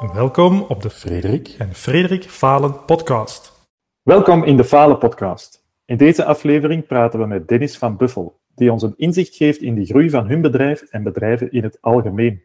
Welkom op de Frederik en Frederik Falen podcast. Welkom in de Falen podcast. In deze aflevering praten we met Dennis van Buffel, die ons een inzicht geeft in de groei van hun bedrijf en bedrijven in het algemeen.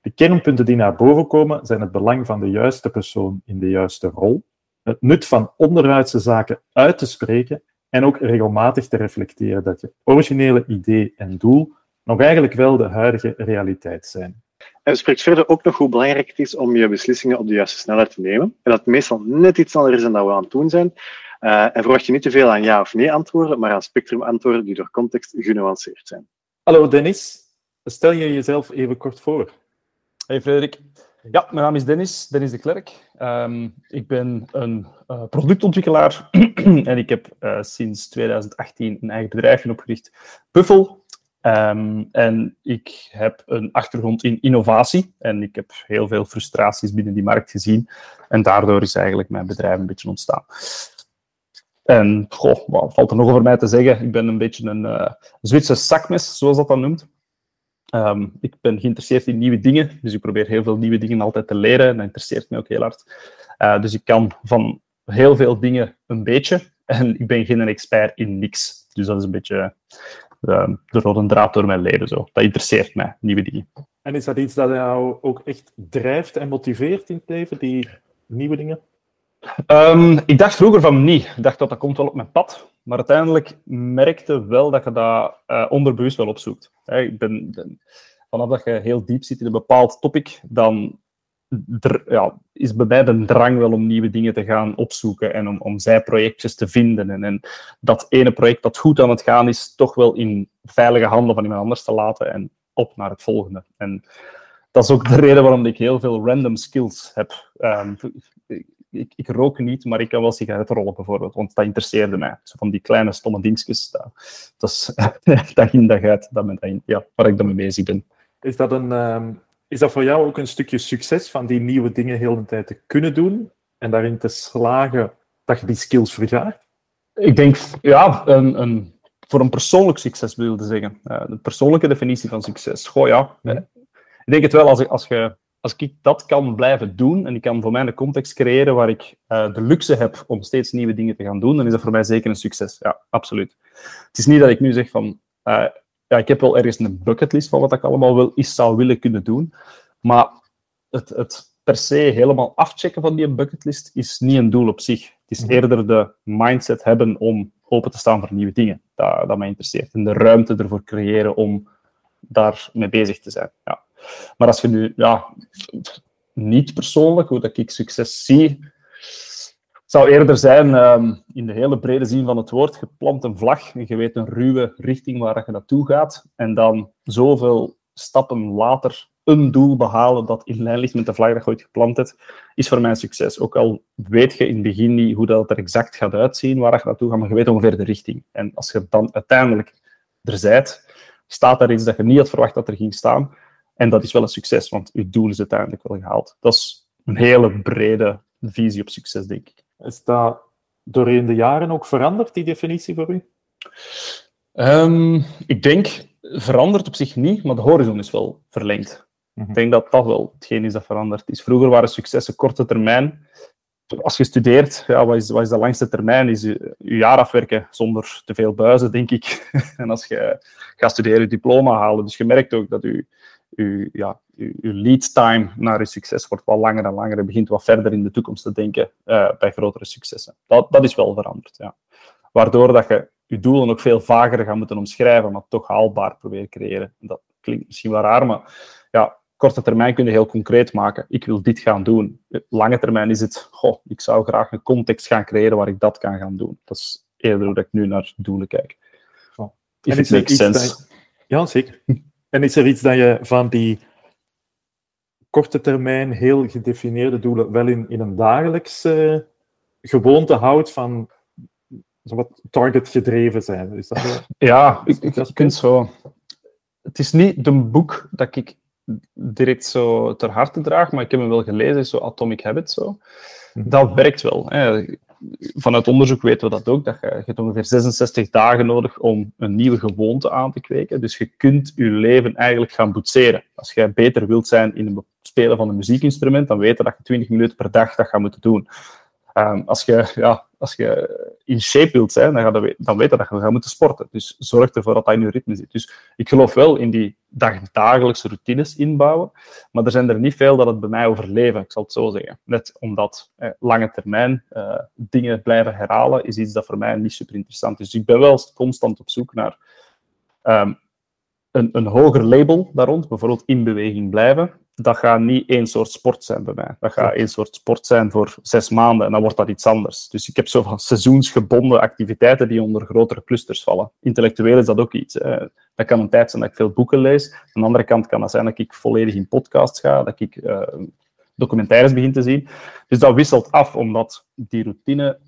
De kernpunten die naar boven komen zijn het belang van de juiste persoon in de juiste rol, het nut van onderuitse zaken uit te spreken en ook regelmatig te reflecteren dat je originele idee en doel nog eigenlijk wel de huidige realiteit zijn. En spreekt verder ook nog hoe belangrijk het is om je beslissingen op de juiste snelheid te nemen. En dat het meestal net iets sneller is dan dat we aan het doen zijn. Uh, en verwacht je niet te veel aan ja of nee antwoorden, maar aan spectrum antwoorden die door context genuanceerd zijn. Hallo Dennis, stel je jezelf even kort voor. Hey Frederik. Ja, mijn naam is Dennis, Dennis de Klerk. Um, ik ben een uh, productontwikkelaar en ik heb uh, sinds 2018 een eigen bedrijfje opgericht, Buffel. Um, en ik heb een achtergrond in innovatie en ik heb heel veel frustraties binnen die markt gezien. En daardoor is eigenlijk mijn bedrijf een beetje ontstaan. En goh, wat valt er nog over mij te zeggen? Ik ben een beetje een uh, Zwitser zakmes, zoals dat dan noemt. Um, ik ben geïnteresseerd in nieuwe dingen, dus ik probeer heel veel nieuwe dingen altijd te leren. En dat interesseert me ook heel hard. Uh, dus ik kan van heel veel dingen een beetje. En ik ben geen expert in niks. Dus dat is een beetje de, de rode draad door mijn leven. Zo. Dat interesseert mij, nieuwe dingen. En is dat iets dat jou ook echt drijft en motiveert in het leven, die nieuwe dingen? Um, ik dacht vroeger van niet. Ik dacht dat dat komt wel op mijn pad. Maar uiteindelijk merkte wel dat je dat uh, onderbewust wel opzoekt. Hey, ik ben, ben, vanaf dat je heel diep zit in een bepaald topic, dan ja, is bij mij de drang wel om nieuwe dingen te gaan opzoeken en om, om zijprojectjes te vinden. En, en dat ene project dat goed aan het gaan is, toch wel in veilige handen van iemand anders te laten en op naar het volgende. En dat is ook de reden waarom ik heel veel random skills heb. Um, ik, ik, rook niet, maar ik kan wel sigaretten rollen bijvoorbeeld, want dat interesseerde mij. Zo van die kleine stomme dingetjes, dat, dat is dag in dag uit dat men, ja, waar ik dan mee bezig ben. Is dat, een, um, is dat voor jou ook een stukje succes van die nieuwe dingen heel de tijd te kunnen doen en daarin te slagen dat je die skills vergaart? Ik denk, ja, een, een, voor een persoonlijk succes wilde zeggen. Uh, de persoonlijke definitie van succes. Goh ja, ik denk het wel als, als je als ik dat kan blijven doen en ik kan voor mij een context creëren waar ik uh, de luxe heb om steeds nieuwe dingen te gaan doen, dan is dat voor mij zeker een succes. Ja, absoluut. Het is niet dat ik nu zeg van, uh, ja, ik heb wel ergens een bucketlist van wat ik allemaal wel eens zou willen kunnen doen, maar het, het per se helemaal afchecken van die bucketlist is niet een doel op zich. Het is mhm. eerder de mindset hebben om open te staan voor nieuwe dingen, dat, dat mij interesseert. En de ruimte ervoor creëren om daar mee bezig te zijn. Ja. Maar als je nu ja, niet persoonlijk, hoe dat ik succes zie, zou eerder zijn, um, in de hele brede zin van het woord, geplant een vlag en je weet een ruwe richting waar je naartoe gaat en dan zoveel stappen later een doel behalen dat in lijn ligt met de vlag dat je ooit geplant hebt, is voor mij een succes. Ook al weet je in het begin niet hoe dat er exact gaat uitzien, waar je naartoe gaat, maar je weet ongeveer de richting. En als je dan uiteindelijk er zijt, staat er iets dat je niet had verwacht dat er ging staan, en dat is wel een succes, want je doel is uiteindelijk wel gehaald. Dat is een hele brede visie op succes, denk ik. Is dat doorheen de jaren ook veranderd, die definitie voor u? Um, ik denk, verandert op zich niet, maar de horizon is wel verlengd. Mm Ik denk dat dat wel hetgeen is dat veranderd is. Vroeger waren successen korte termijn. Als je studeert, ja, wat, is, wat is de langste termijn? Is je, je jaar afwerken zonder te veel buizen, denk ik. en als je gaat studeren, je diploma halen. Dus je merkt ook dat je ja, uw, lead time naar uw succes wordt wat langer en langer. Je begint wat verder in de toekomst te denken uh, bij grotere successen. Dat, dat is wel veranderd, ja. Waardoor dat je je doelen ook veel vager gaat moeten omschrijven, maar toch haalbaar proberen creëren. Dat klinkt misschien wel raar, maar ja, korte termijn kun je heel concreet maken. Ik wil dit gaan doen. Lange termijn is het, goh, ik zou graag een context gaan creëren waar ik dat kan gaan doen. Dat is eerder hoe ik nu naar doelen kijk. Oh. If it makes sense. Ja, zeker. En is er iets dat je van die korte termijn, heel gedefinieerde doelen wel in, in een dagelijkse gewoonte houdt van wat target gedreven zijn? Is dat ja, ik, ik, ik vind zo. Het is niet de boek dat ik direct zo ter harte draag, maar ik heb hem wel gelezen, zo Atomic Habits. Zo. Mhm. Dat werkt wel. Hè vanuit onderzoek weten we dat ook, dat je, je hebt ongeveer 66 dagen nodig om een nieuwe gewoonte aan te kweken. Dus je kunt je leven eigenlijk gaan boetseren. Als jij beter wilt zijn in een spelen van een muziekinstrument, dan weten dat je 20 minuten per dag dat gaat moeten doen. Ehm, als, je, ja, als je in shape wilt zijn, dan, ga je, dan weet je dat je gaat moeten sporten. Dus zorg ervoor dat dat in je ritme zit. Dus ik geloof wel in die dagdagelijkse routines inbouwen, maar er zijn er niet veel dat het bij mij overleven, ik zal het zo zeggen. Net omdat eh, lange termijn eh, dingen blijven herhalen, is iets dat voor mij niet super interessant is. Dus ik ben wel constant op zoek naar um, een, een hoger label daar rond, bijvoorbeeld in beweging blijven, dat gaat niet één soort sport zijn bij mij. Dat gaat één soort sport zijn voor zes maanden en dan wordt dat iets anders. Dus ik heb zo van seizoensgebonden activiteiten die onder grotere clusters vallen. Intellectueel is dat ook iets. Hè. Dat kan een tijd zijn dat ik veel boeken lees. Aan de andere kant kan dat zijn dat ik volledig in podcasts ga, dat ik uh, documentaires begin te zien. Dus dat wisselt af, omdat die routine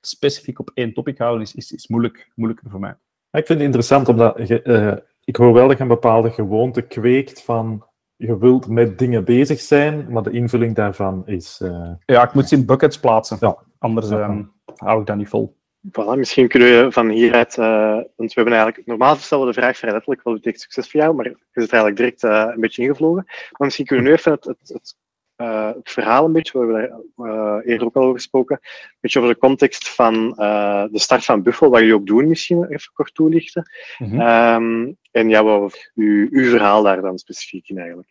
specifiek op één topic houden is, is, is moeilijk, moeilijker voor mij. Ik vind het interessant, omdat je, uh, ik hoor wel dat je een bepaalde gewoonte kweekt van je wilt met dingen bezig zijn, maar de invulling daarvan is... Uh... Ja, ik moet ze in buckets plaatsen. Ja. Anders uh, hou ik dat niet vol. Voilà, misschien kunnen we van hieruit, uh, want we hebben eigenlijk, normaal stellen we de vraag vrij letterlijk, wat betekent succes voor jou, maar je zit eigenlijk direct uh, een beetje ingevlogen. Maar misschien kunnen we nu even het, het, het, uh, het verhaal een beetje, we hebben daar eerder ook al over gesproken, een beetje over de context van de start van Buffel, wat jullie ook doen misschien even kort toelichten. Mm -hmm. um, en ja, wat uw, uw verhaal daar dan specifiek in eigenlijk.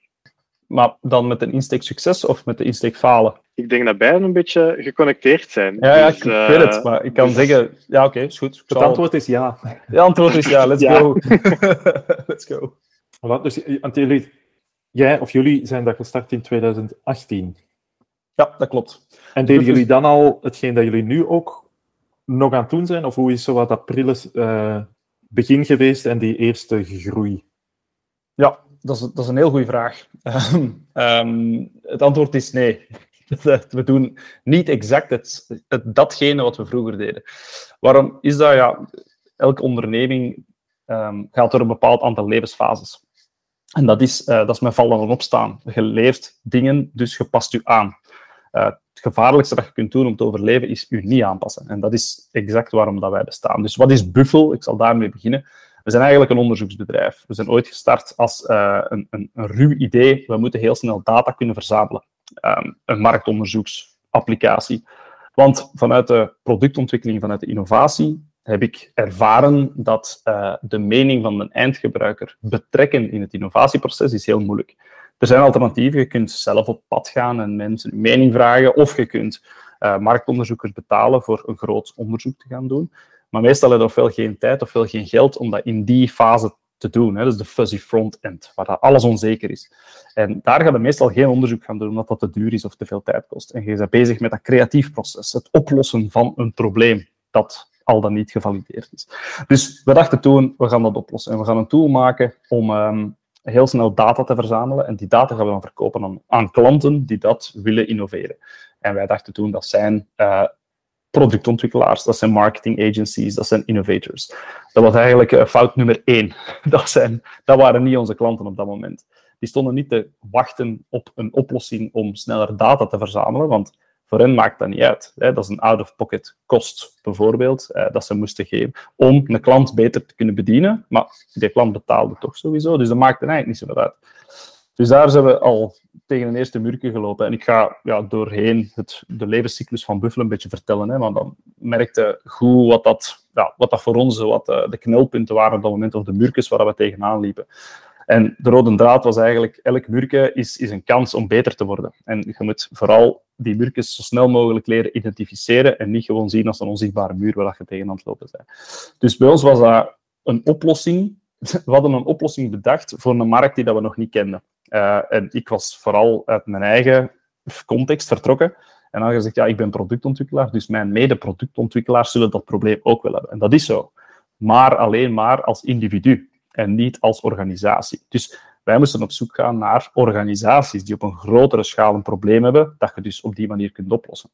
Maar dan met een insteek succes of met de insteek falen? Ik denk dat beiden een beetje geconnecteerd zijn. Ja, ja dus, ik uh, weet het, maar ik kan dus... zeggen... Ja, oké, okay, is goed. Het antwoord is ja. Het antwoord is ja, let's ja. go. let's go. Wat, dus, jullie, jij of jullie zijn dat gestart in 2018? Ja, dat klopt. En deden jullie dan al hetgeen dat jullie nu ook nog aan het doen zijn? Of hoe is zo wat april uh, begin geweest en die eerste groei? Ja, dat is, dat is een heel goede vraag. um, het antwoord is nee. We doen niet exact het, het, datgene wat we vroeger deden. Waarom is dat? Ja, elke onderneming um, gaat door een bepaald aantal levensfases. En dat is, uh, dat is met vallen en opstaan. Je dingen, dus je past je aan. Uh, het gevaarlijkste dat je kunt doen om te overleven is je niet aanpassen. En dat is exact waarom dat wij bestaan. Dus wat is Buffel? Ik zal daarmee beginnen. We zijn eigenlijk een onderzoeksbedrijf. We zijn ooit gestart als uh, een, een, een, ruw idee. We moeten heel snel data kunnen verzamelen. Um, een marktonderzoeksapplicatie. Want vanuit de productontwikkeling, vanuit de innovatie, heb ik ervaren dat uh, de mening van de eindgebruiker betrekken in het innovatieproces is heel moeilijk. Er zijn alternatieven. Je kunt zelf op pad gaan en mensen hun mening vragen, of je kunt uh, marktonderzoekers betalen voor een groot onderzoek te gaan doen. Maar meestal heb je ofwel geen tijd ofwel geen geld om dat in die fase te doen. Hè. Dus de fuzzy front-end, waar dat alles onzeker is. En daar ga je meestal geen onderzoek gaan doen, omdat dat te duur is of te veel tijd kost. En je bent bezig met dat creatief proces, het oplossen van een probleem dat al dan niet gevalideerd is. Dus we dachten toen, we gaan dat oplossen. En we gaan een tool maken om um, heel snel data te verzamelen. En die data gaan we dan verkopen aan, klanten die dat willen innoveren. En wij dachten toen, dat zijn uh, productontwikkelaars, dat zijn marketing agencies, dat zijn innovators. Dat was eigenlijk uh, fout nummer één. Dat, zijn, dat waren niet onze klanten op dat moment. Die stonden niet te wachten op een oplossing om sneller data te verzamelen, want voor hen maakt dat niet uit. Dat is een out-of-pocket kost, bijvoorbeeld, eh, dat ze moesten geven om een klant beter te kunnen bedienen. Maar die klant betaalde toch sowieso, dus dat maakte eigenlijk niet zoveel uit. Dus daar zijn we al tegen een eerste muurtje gelopen. En ik ga ja, doorheen het, de levenscyclus van Buffalo een beetje vertellen. Hè, want dan merkte goed wat dat, ja, wat dat voor ons wat de, eh, de knelpunten waren op dat moment, of de muurtjes waar we tegenaan liepen. En de rode draad was eigenlijk, elk muurtje is, is een kans om beter te worden. En je moet vooral die muurtjes zo snel mogelijk leren identificeren en niet gewoon zien als een onzichtbare muur waar je tegenaan het lopen bent. Dus bij ons was dat een oplossing. We hadden een oplossing bedacht voor een markt die dat we nog niet kenden. Uh, en ik was vooral uit mijn eigen context vertrokken. En dan gezegd, ja, ik ben productontwikkelaar, dus mijn mede-productontwikkelaars zullen dat probleem ook wel hebben. En dat is zo. Maar alleen maar als individu en niet als organisatie. Dus wij moesten op zoek gaan naar organisaties die op een grotere schaal een probleem hebben, dat je dus op die manier kunt oplossen.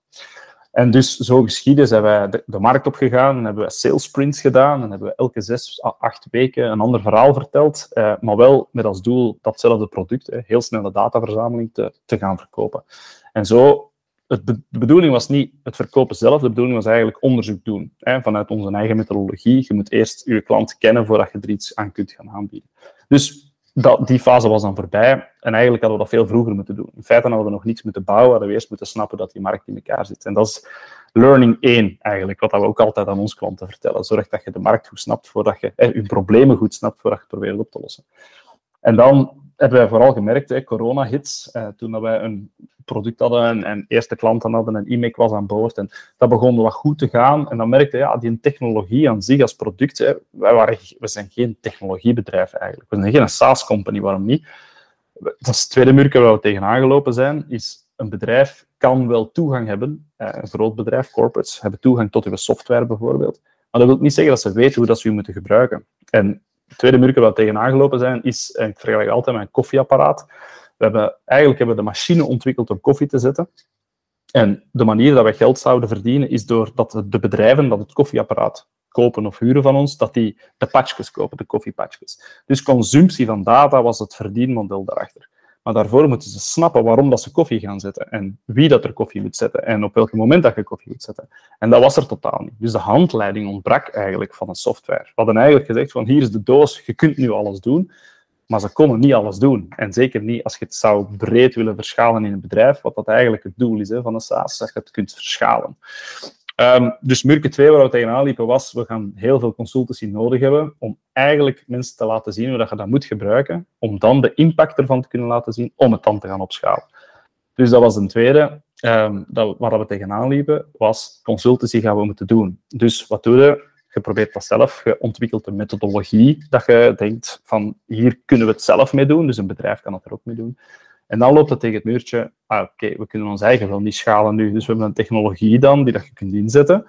En dus zo geschieden zijn wij de, de markt opgegaan en hebben we sales sprints gedaan en hebben we elke zes, acht weken een ander verhaal verteld, eh, maar wel met als doel datzelfde product, heel snelle dataverzameling, te, te gaan verkopen. En zo, het, de bedoeling was niet het verkopen zelf, de bedoeling was eigenlijk onderzoek doen vanuit onze eigen methodologie. Je moet eerst je klant kennen voordat je er iets aan kunt gaan aanbieden. Dus dat, die fase was dan voorbij. En eigenlijk hadden we dat veel vroeger moeten doen. In feite hadden we nog niets moeten bouwen, hadden we eerst moeten snappen dat die markt in elkaar zit. En dat is learning 1 eigenlijk, wat we ook altijd aan onze klanten vertellen. Zorg dat je de markt goed snapt voordat je eh, je problemen goed snapt voordat je probeert op te lossen. En dan hebben wij vooral gemerkt, corona-hits, eh, toen dat wij een product hadden en, en eerste klanten hadden en e was aan boord. En dat begon wat goed te gaan. En dan merkte ja, die technologie aan zich als product, hè, wij waren, we zijn geen technologiebedrijf eigenlijk. We zijn geen SaaS-company, waarom niet? Dat is het tweede muurke waar we tegenaan gelopen zijn, is een bedrijf kan wel toegang hebben, eh, een groot bedrijf, corporates, hebben toegang tot uw software bijvoorbeeld. Maar dat wil niet zeggen dat ze weten hoe dat ze u moeten gebruiken. En tweede muurke waar we tegenaan gelopen zijn, is, en ik vergelijk altijd een koffieapparaat. We hebben, eigenlijk hebben we de machine ontwikkeld om koffie te zetten. En de manier dat wij geld zouden verdienen is door dat de bedrijven dat het koffieapparaat kopen of huren van ons, dat die de patchjes kopen, de koffiepatchjes. Dus consumptie van data was het verdienmodel daarachter. Maar daarvoor moeten ze snappen waarom dat ze koffie gaan zetten en wie dat er koffie moet zetten en op welk moment dat je koffie moet zetten. En dat was er totaal niet. Dus de handleiding ontbrak eigenlijk van een software. We hadden eigenlijk gezegd van hier is de doos, je kunt nu alles doen. Maar ze konden niet alles doen. En zeker niet als je het zou breed willen verschalen in een bedrijf, wat dat eigenlijk het doel is hè, van een SaaS, dat je het kunt verschalen. Um, dus Murke 2, waar we tegenaan liepen, was we gaan heel veel consultancy nodig hebben om eigenlijk mensen te laten zien hoe dat je dat moet gebruiken, om dan de impact ervan te kunnen laten zien, om het dan te gaan opschalen. Dus dat was een tweede. Um, dat, waar we tegenaan liepen, was consultancy gaan we moeten doen. Dus wat doe je? Je probeert dat zelf, je ontwikkelt een methodologie dat je denkt van hier kunnen we het zelf mee doen, dus een bedrijf kan het er ook mee doen. En dan loopt het tegen het muurtje, ah, oké, we kunnen ons eigen wel niet schalen nu, dus we hebben een technologie dan die dat je kunt inzetten,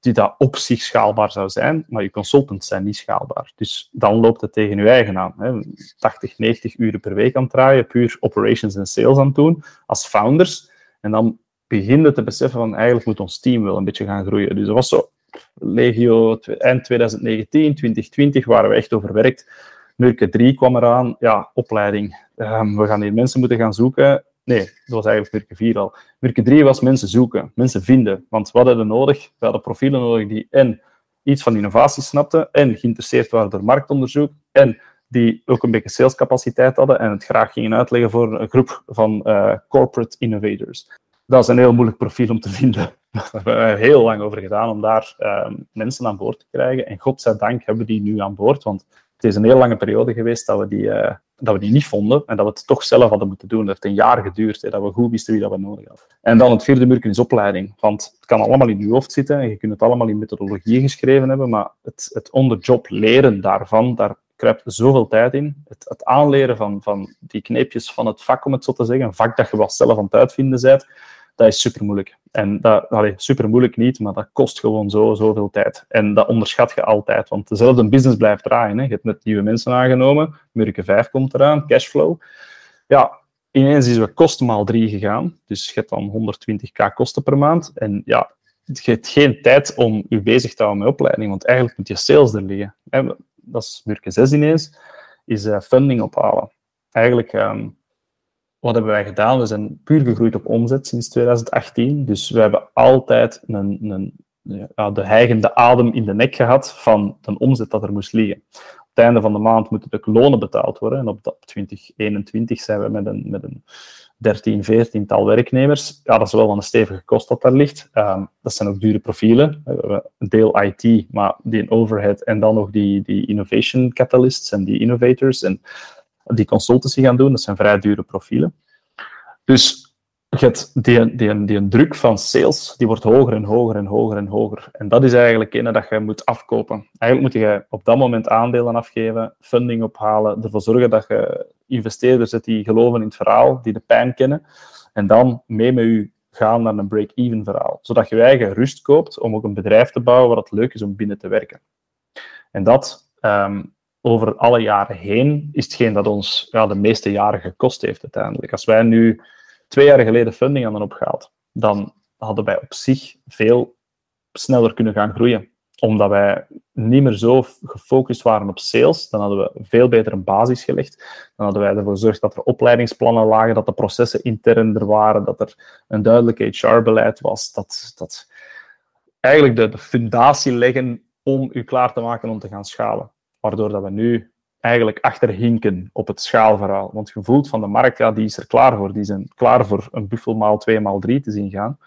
die dat op zich schaalbaar zou zijn, maar je consultants zijn niet schaalbaar. Dus dan loopt het tegen je eigen aan. Hè. 80, 90 uren per week aan het draaien, puur operations en sales aan het doen, als founders. En dan begin je te beseffen van eigenlijk moet ons team wel een beetje gaan groeien. Dus dat was zo legio eind 2019, 2020 waren we echt overwerkt. Murke 3 kwam eraan, ja, opleiding. Um, we gaan hier mensen moeten gaan zoeken. Nee, dat was eigenlijk Murke 4 al. Murke 3 was mensen zoeken, mensen vinden. Want wat hadden we nodig? We hadden profielen nodig die en iets van innovatie snapten en geïnteresseerd waren door marktonderzoek en die ook een beetje salescapaciteit hadden en het graag gingen uitleggen voor een groep van uh, corporate innovators. Dat is een heel moeilijk profiel om te vinden. Daar hebben we heel lang over gedaan om daar uh, mensen aan boord te krijgen. En godzijdank hebben we die nu aan boord, want het is een heel lange periode geweest dat we die, uh, dat we die niet vonden en dat we het toch zelf hadden moeten doen. Dat heeft een jaar geduurd, hè, dat we goed wisten wie dat we nodig hadden. En dan het vierde murken is opleiding, want het kan allemaal in je hoofd zitten en je kunt het allemaal in methodologie geschreven hebben, maar het, het on-the-job leren daarvan, daar kruipt zoveel tijd in. Het, het, aanleren van, van die kneepjes van het vak, om het zo te zeggen, een vak dat je wel zelf aan het uitvinden bent, dat is super moeilijk. En dat, allee, super moeilijk niet, maar dat kost gewoon zo, zoveel tijd. En dat onderschat je altijd, want dezelfde business blijft draaien. Hè. Je hebt net nieuwe mensen aangenomen, Murke 5 komt eraan, cashflow. Ja, ineens is we kosten maal 3 gegaan, dus je hebt dan 120k kosten per maand. En ja, je hebt geen tijd om je bezig te houden met opleiding, want eigenlijk moet je sales er liggen. Dat is Murke 6 ineens, is uh, funding ophalen. Eigenlijk... Um, wat hebben wij gedaan? We zijn puur gegroeid op omzet sinds 2018. Dus we hebben altijd een, een, ja, de hijgende adem in de nek gehad van de omzet dat er moest liggen. Op het einde van de maand moeten de lonen betaald worden. En op 2021 zijn we met een, met een 13, 14 tal werknemers. Ja, dat is wel een stevige kost dat daar ligt. Um, dat zijn ook dure profielen. We hebben een deel IT, maar die overhead en dan nog die, die innovation catalysts en die innovators. En die consultancy gaan doen. Dat zijn vrij dure profielen. Dus het, die, die, die druk van sales die wordt hoger en hoger en hoger en hoger. En dat is eigenlijk een dat je moet afkopen. Eigenlijk moet je op dat moment aandelen afgeven, funding ophalen, ervoor zorgen dat je investeerders hebt die geloven in het verhaal, die de pijn kennen, en dan mee met u gaan naar een break-even verhaal. Zodat je je eigen rust koopt om ook een bedrijf te bouwen waar het leuk is om binnen te werken. En dat ehm, over alle jaren heen is hetgeen dat ons ja, de meeste jaren gekost heeft uiteindelijk. Als wij nu twee jaar geleden funding hadden opgehaald, dan hadden wij op zich veel sneller kunnen gaan groeien. Omdat wij niet meer zo gefocust waren op sales, dan hadden we veel beter een basis gelegd. Dan hadden wij ervoor gezorgd dat er opleidingsplannen lagen, dat de processen intern er waren, dat er een duidelijk HR-beleid was, dat, dat eigenlijk de, de fundatie leggen om u klaar te maken om te gaan schalen. Waardoor dat we nu eigenlijk achterhinken op het schaalverhaal. Want je voelt van de markt, ja, die is er klaar voor. Die zijn klaar voor een buffel maal 2 maal 3 te zien gaan.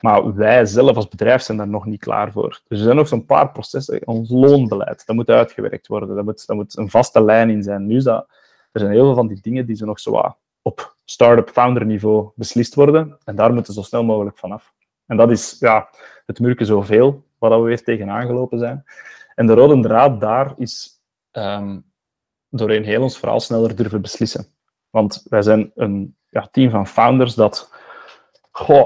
Maar wij zelf als bedrijf zijn daar nog niet klaar voor. Dus er zijn nog zo'n paar processen. Ons loonbeleid, dat moet uitgewerkt worden. Dat moet, moet een vaste lijn in zijn. Nu is dat, er zijn heel veel van die dingen die ze nog zo op start-up founder niveau beslist worden. En daar moeten ze zo snel mogelijk vanaf. En dat is ja, het murken zoveel, waar we weer tegenaan gelopen zijn. En de rode draad daar is um, doorheen heel ons verhaal sneller durven beslissen. Want wij zijn een ja, team van founders dat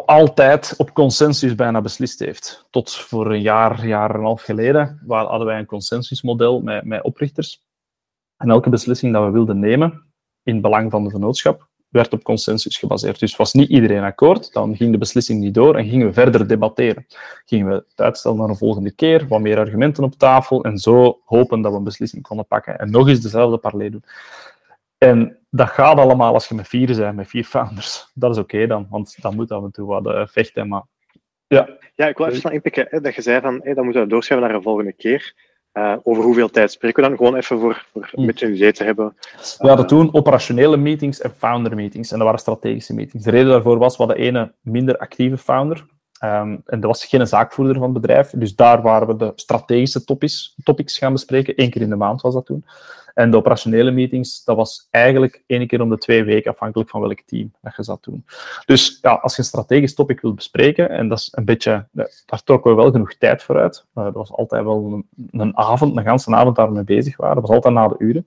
altijd op consensus bijna beslist heeft. Tot voor een jaar, jaar en een half geleden waar hadden wij een consensusmodel met, met oprichters. En elke beslissing dat we wilden nemen, in belang van de vennootschap, werd op consensus gebaseerd. Dus was niet iedereen akkoord, dan ging de beslissing niet door en gingen we verder debatteren. Gingen we het uitstellen naar een volgende keer, wat meer argumenten op tafel en zo hopen dat we een beslissing konden pakken. En nog eens dezelfde parley doen. En dat gaat allemaal als je met vier bent, met vier founders. Dat is oké dan, want dan moet af en toe wat uh, vechten. Maar ja. ja, ik wil even snel inpikken dat je zei van hey, dan moeten we doorschrijven naar een volgende keer. Uh, over hoeveel tijd spreken we dan? Gewoon even voor, voor een beetje een idee te hebben. We hadden toen operationele meetings en founder meetings. En dat waren strategische meetings. De reden daarvoor was, we hadden ene minder actieve founder. Um, en dat was geen zaakvoerder van het bedrijf. Dus daar waren we de strategische topics, topics gaan bespreken. Eén keer in de maand was dat toen. En de operationele meetings, dat was eigenlijk één keer om de twee weken, afhankelijk van welk team dat je zat doen. Dus ja, als je een strategisch topic wilt bespreken, en dat is een beetje, daar trokken we wel genoeg tijd voor uit. Uh, dat was altijd wel een, avond, een ganse avond daarmee bezig waren. Dat was altijd na de uren.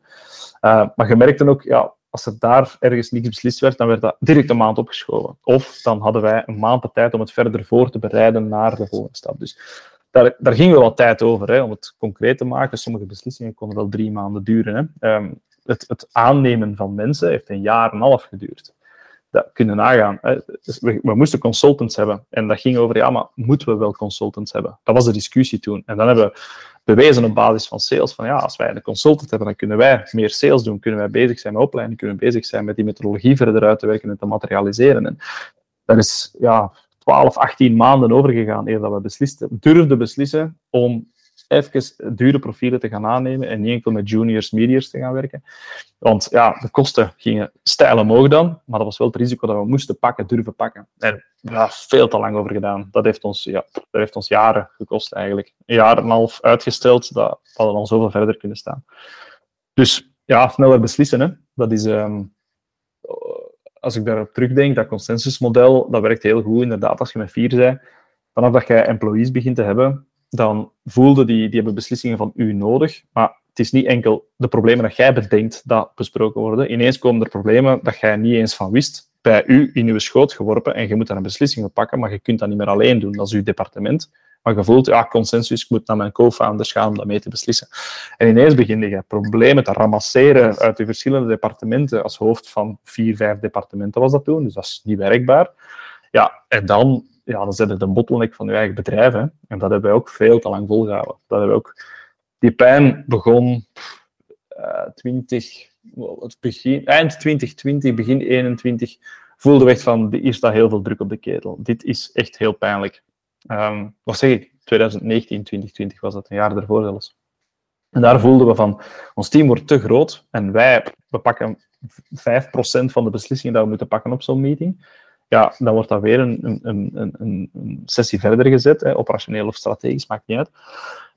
Uh, maar je merkte ook, ja, als er daar ergens niets beslist werd, dan werd dat direct een maand opgeschoven. Of dan hadden wij een maand de tijd om het verder voor te bereiden naar de volgende stap. Dus daar, daar ging wel wat tijd over, hè, om het concreet te maken. Sommige beslissingen konden wel drie maanden duren. Hè. Um, het, het, aannemen van mensen heeft een jaar en een half geduurd. Dat kunnen nagaan. Hè. Dus we, we, moesten consultants hebben. En dat ging over, ja, maar moeten we wel consultants hebben? Dat was de discussie toen. En dan hebben we bewezen op basis van sales, van ja, als wij een consultant hebben, dan kunnen wij meer sales doen, kunnen wij bezig zijn met opleiding, kunnen we bezig zijn met die methodologie verder uit te werken en te materialiseren. En dat is, ja, 12, 18 maanden overgegaan eer dat we beslisten, durfden beslissen om even dure profielen te gaan aannemen en niet enkel met juniors, mediors te gaan werken. Want ja, de kosten gingen stijl omhoog dan, maar dat was wel het risico dat we moesten pakken, durven pakken. En ja, veel te lang over gedaan. Dat heeft ons, ja, dat heeft ons jaren gekost eigenlijk. Een jaar en een half uitgesteld, dat hadden al zoveel verder kunnen staan. Dus ja, sneller beslissen, hè. dat is... Um, als ik daarop terugdenk, dat consensusmodel, dat werkt heel goed inderdaad als je met vier bent. Vanaf dat je employees begint te hebben, dan voelde die, die hebben beslissingen van u nodig. Maar het is niet enkel de problemen dat jij bedenkt dat besproken worden. Ineens komen er problemen dat jij niet eens van wist bij u in uw schoot geworpen en je moet daar een beslissing op pakken, maar je kunt dat niet meer alleen doen. Dat is uw departement. Maar je voelt, ja, consensus, ik moet naar mijn co-founders gaan om dat mee te beslissen. En ineens begin je problemen te ramasseren uit de verschillende departementen. Als hoofd van vier, vijf departementen was dat toen, dus dat is niet werkbaar. Ja, en dan, ja, dan zet het een bottleneck van je eigen bedrijf. Hè. En dat hebben wij ook veel te lang volgehouden. Dat hebben we ook... Die pijn begon uh, 20, het begin, eind 2020, begin 21, voelde we echt van, hier staat heel veel druk op de ketel. Dit is echt heel pijnlijk. Um, wat zeg ik? 2019, 2020 was dat, een jaar daarvoor zelfs. En daar voelden we van, ons team wordt te groot en wij we pakken 5% van de beslissingen die we moeten pakken op zo'n meeting. Ja, dan wordt dat weer een, een, een, een sessie verder gezet, hè, operationeel of strategisch, maakt niet uit.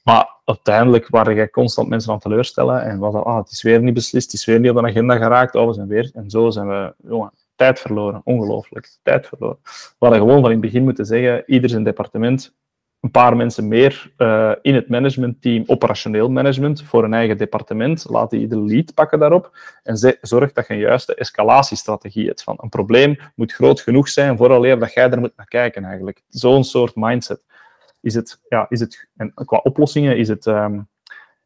Maar uiteindelijk waren jij constant mensen aan teleurstellen en was dat, ah, het is weer niet beslist, het is weer niet op de agenda geraakt, oh, we zijn weer. En zo zijn we, jongen, tijd verloren. Ongelooflijk. Tijd verloren. We hadden gewoon van in het begin moeten zeggen, ieder zijn departement, een paar mensen meer uh, in het managementteam, operationeel management, voor een eigen departement. Laat die de lead pakken daarop. En zorg dat je een juiste escalatiestrategie hebt. Van een probleem moet groot genoeg zijn, vooraleer dat jij er moet naar kijken eigenlijk. Zo'n soort mindset. Is het, ja, is het, en qua oplossingen, is het, um,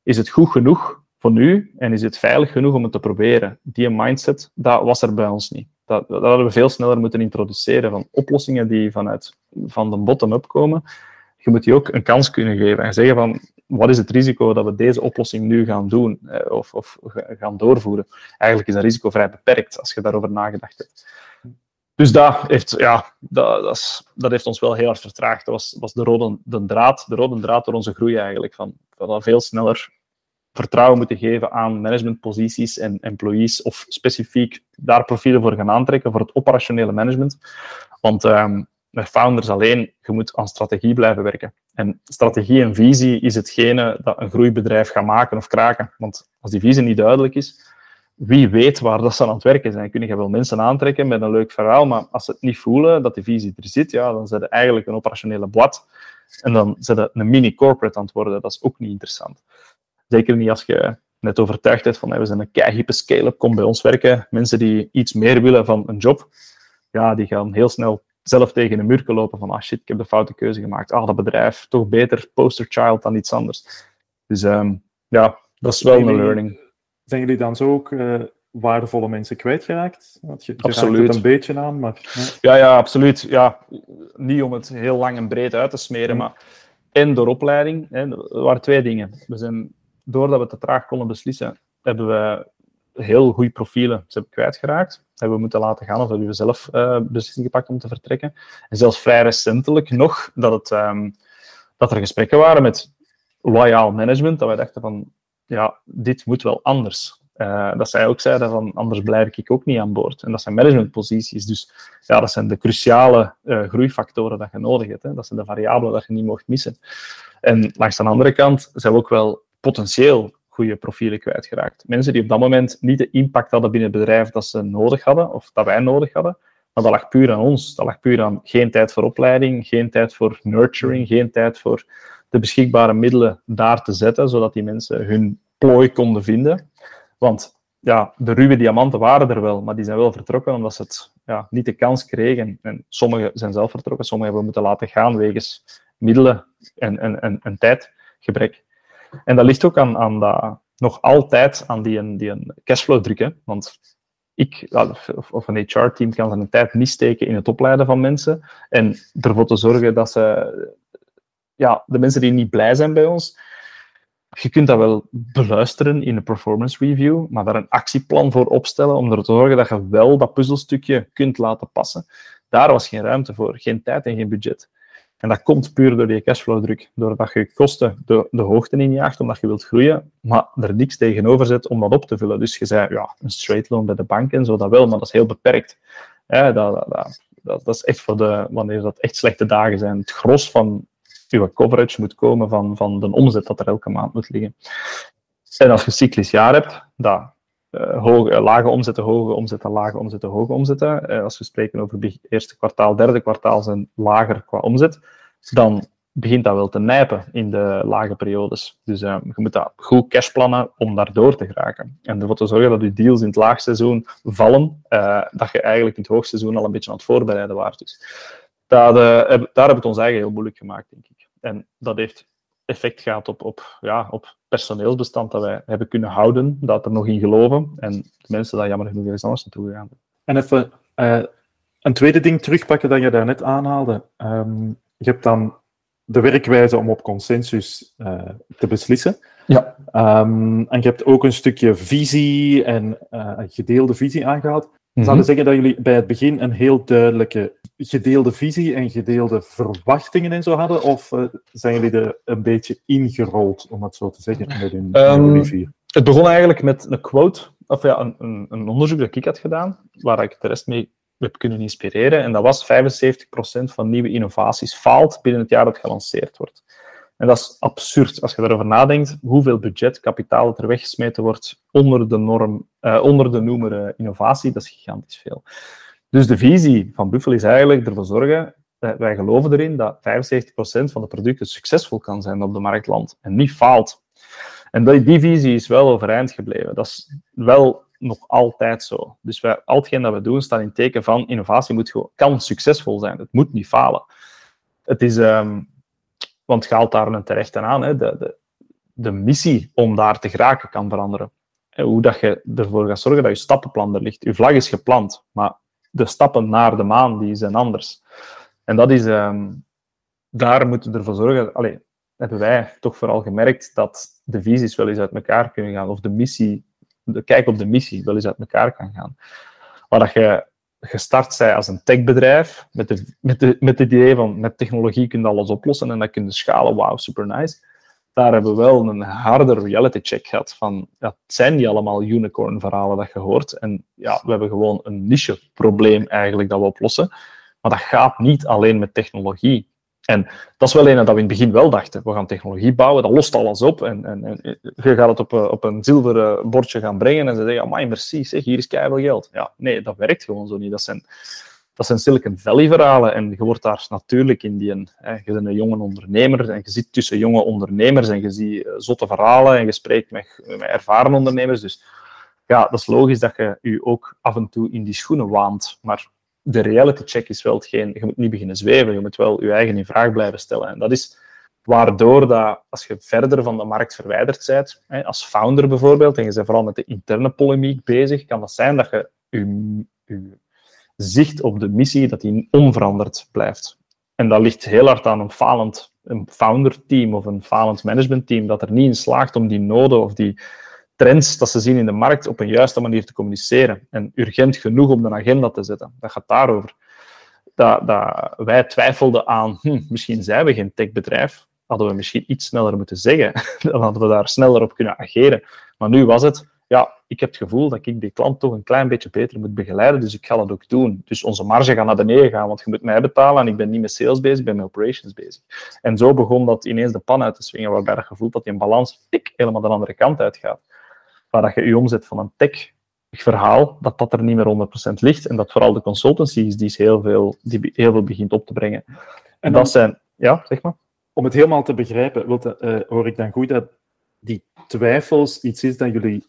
is het goed genoeg voor nu en is het veilig genoeg om het te proberen? Die mindset, dat was er bij ons niet. Dat, dat hadden we veel sneller moeten introduceren van oplossingen die vanuit van de bottom-up komen. Je moet die ook een kans kunnen geven en zeggen van wat is het risico dat we deze oplossing nu gaan doen eh, of, of gaan doorvoeren. Eigenlijk is dat risico vrij beperkt als je daarover nagedacht hebt. Dus dat heeft, ja, dat, dat, heeft ons wel heel erg vertraagd. Dat was, was de, rode, de, draad, de rode draad door onze groei eigenlijk. Van, van veel sneller vertrouwen moeten geven aan managementposities en employees, of specifiek daar profielen voor gaan aantrekken voor het operationele management. Want um, met founders alleen, je moet aan strategie blijven werken. En strategie en visie is hetgene dat een groeibedrijf gaat maken of kraken. Want als die visie niet duidelijk is, wie weet waar dat ze aan het werken zijn. Kun je wel mensen aantrekken met een leuk verhaal, maar als ze het niet voelen dat die visie er zit, ja, dan zijn ze eigenlijk een operationele blad. En dan zijn ze een mini-corporate aan het worden. Dat is ook niet interessant. Zeker niet als je net overtuigd bent van we zijn een keihippe scale-up, kom bij ons werken. Mensen die iets meer willen van een job, ja, die gaan heel snel zelf tegen een muur lopen van ah shit, ik heb de foute keuze gemaakt. Ah, dat bedrijf, toch beter poster child dan iets anders. Dus um, ja, dat is wel een learning. Zijn jullie dan zo ook uh, waardevolle mensen kwijtgeraakt? Want je, je absoluut. het een beetje aan, maar... Ja. ja, ja, absoluut. Ja, niet om het heel lang en breed uit te smeren, maar en door opleiding. Hè, er waren twee dingen. We zijn, doordat we te traag konden beslissen, hebben we heel goede profielen ze hebben kwijtgeraakt. Hebben we moeten laten gaan of hebben we zelf uh, beslissing gepakt om te vertrekken. En zelfs vrij recentelijk nog dat, het, um, dat er gesprekken waren met loyaal management, dat wij dachten van, ja, dit moet wel anders. Uh, dat zij ook zeiden van, anders blijf ik ook niet aan boord. En dat zijn managementposities. Dus ja, dat zijn de cruciale uh, groeifactoren dat je nodig hebt. Hè. Dat zijn de variabelen dat je niet mocht missen. En langs de andere kant zijn we ook wel potentieel goede profielen kwijtgeraakt. Mensen die op dat moment niet de impact hadden binnen het bedrijf dat ze nodig hadden, of dat wij nodig hadden. Maar dat lag puur aan ons. Dat lag puur aan geen tijd voor opleiding, geen tijd voor nurturing, geen tijd voor de beschikbare middelen daar te zetten, zodat die mensen hun plooi konden vinden. Want ja, de ruwe diamanten waren er wel, maar die zijn wel vertrokken omdat ze het ja, niet de kans kregen. En sommigen zijn zelf vertrokken, sommigen hebben we moeten laten gaan wegens middelen en, en, en, en tijdgebrek. En dat ligt ook aan, aan dat, nog altijd aan die, die cashflow drukken. Want ik of, of een HR-team kan zijn tijd niet steken in het opleiden van mensen en ervoor te zorgen dat ze, ja, de mensen die niet blij zijn bij ons, je kunt dat wel beluisteren in een performance review, maar daar een actieplan voor opstellen om ervoor te zorgen dat je wel dat puzzelstukje kunt laten passen. Daar was geen ruimte voor, geen tijd en geen budget. En dat komt puur door die cashflow-druk. Doordat je kosten de, de hoogte injaagt, omdat je wilt groeien, maar er niks tegenover zet om dat op te vullen. Dus je zei, ja, een straight loan bij de bank en zo, dat wel, maar dat is heel beperkt. Ja, dat, dat, dat, is echt voor de, wanneer dat echt slechte dagen zijn. Het gros van je coverage moet komen van, van de omzet dat er elke maand moet liggen. En als je een cyclisch jaar hebt, dat hoge, lage omzetten, hoge omzetten, lage omzetten, hoge omzetten. Uh, als we spreken over het eerste kwartaal, derde kwartaal zijn lager qua omzet, dan begint dat wel te nijpen in de lage periodes. Dus je moet dat goed cashplannen om daar door te geraken. En ervoor te zorgen dat je deals in het laagseizoen vallen, dat je eigenlijk in het hoogseizoen al een beetje aan het voorbereiden waard. Dus dat, daar hebben we het ons eigen heel moeilijk gemaakt, denk ik. En dat heeft effect gehad op, op, ja, op personeelsbestand dat wij hebben kunnen houden, dat er nog in geloven. En de mensen daar jammer genoeg ergens anders naartoe gegaan En even uh, een tweede ding terugpakken dat je daarnet aanhaalde. Um, je hebt dan de werkwijze om op consensus uh, te beslissen. Ja. Um, en je hebt ook een stukje visie en uh, gedeelde visie aangehaald. Mm -hmm. Zouden zeggen dat jullie bij het begin een heel duidelijke gedeelde visie en gedeelde verwachtingen en zo hadden? Of uh, zijn jullie er een beetje ingerold, om het zo te zeggen, met hun um, Het begon eigenlijk met een quote, of ja, een, een, een, onderzoek dat ik had gedaan, waar ik de rest mee heb kunnen inspireren. En dat was 75% van nieuwe innovaties faalt binnen het jaar dat gelanceerd wordt. En dat is absurd als je daarover nadenkt, hoeveel budget, kapitaal er weggesmeten wordt onder de norm, uh, onder de noemer uh, innovatie, dat is gigantisch veel. Dus de visie van Buffel is eigenlijk ervoor zorgen, wij geloven erin dat 75% van de producten succesvol kan zijn op de marktland en niet faalt. En die, visie is wel overeind gebleven. Dat is wel nog altijd zo. Dus wij, al hetgeen dat we doen staat in teken van innovatie moet gewoon, kan succesvol zijn. Het moet niet falen. Het is, um, want het gaat daar een terecht aan, hè, de, de, de missie om daar te geraken kan veranderen. Hoe dat je ervoor gaat zorgen dat je stappenplan er ligt. Je vlag is geplant, maar de stappen naar de maan die zijn anders. En dat is, um, daar moeten we ervoor zorgen. Allee, hebben wij toch vooral gemerkt dat de visies wel eens uit elkaar kunnen gaan, of de missie, de kijk op de missie wel eens uit elkaar kan gaan. Waar dat je gestart zij als een techbedrijf, met, de, met, de, met het idee van met technologie kun je alles oplossen en dat kun je schalen, wauw, super nice. Daar hebben we wel een harde reality check gehad van, ja, het zijn niet allemaal unicorn verhalen dat je hoort. En ja, we hebben gewoon een niche probleem eigenlijk dat we oplossen. Maar dat gaat niet alleen met technologie. En dat is wel een dat we in het begin wel dachten. We gaan technologie bouwen, dat lost alles op. En, en, en je gaat het op, eh, op een zilveren bordje gaan brengen en ze zeggen, amai, merci, zeg, hier is keihard geld. Ja, nee, dat werkt gewoon zo niet. Dat zijn, dat zijn Silicon Valley verhalen en je wordt daar natuurlijk in die... Hè, je bent een jonge ondernemer en je zit tussen jonge ondernemers en je ziet eh, zotte verhalen en je spreekt met, met ervaren ondernemers. Dus ja, dat is logisch dat je je ook af en toe in die schoenen waant. Maar de reality check is wel hetgeen, je moet niet beginnen zweven, je moet wel je eigen in vraag blijven stellen. En dat is waardoor dat, als je verder van de markt verwijderd bent, hè, als founder bijvoorbeeld, en je bent vooral met de interne polemiek bezig, kan dat zijn dat je je, je zicht op de missie, dat die onveranderd blijft. En dat ligt heel hard aan een falend een founder-team of een falend management-team dat er niet in slaagt om die noden of die trends dat ze zien in de markt op een juiste manier te communiceren. En urgent genoeg om de agenda te zetten. Dat gaat daarover. Dat, dat wij twijfelden aan, hm, misschien zijn we geen techbedrijf, hadden we misschien iets sneller moeten zeggen. Dan hadden we daar sneller op kunnen ageren. Maar nu was het, ja, ik heb het gevoel dat ik die klant toch een klein beetje beter moet begeleiden, dus ik ga dat ook doen. Dus onze marge gaat naar beneden gaan, want je moet mij betalen en ik ben niet met sales bezig, ik ben met operations bezig. En zo begon dat ineens de pan uit te swingen, waarbij je gevoelt dat die balans tik, helemaal de andere kant uitgaat waar dat je je omzet van een tech verhaal, dat dat er niet meer 100% ligt en dat vooral de consultancy is die heel veel, die heel veel begint op te brengen. En dat zijn, ja, zeg maar. Om het helemaal te begrijpen, wilt, uh, hoor ik dan goed dat die twijfels iets is dat jullie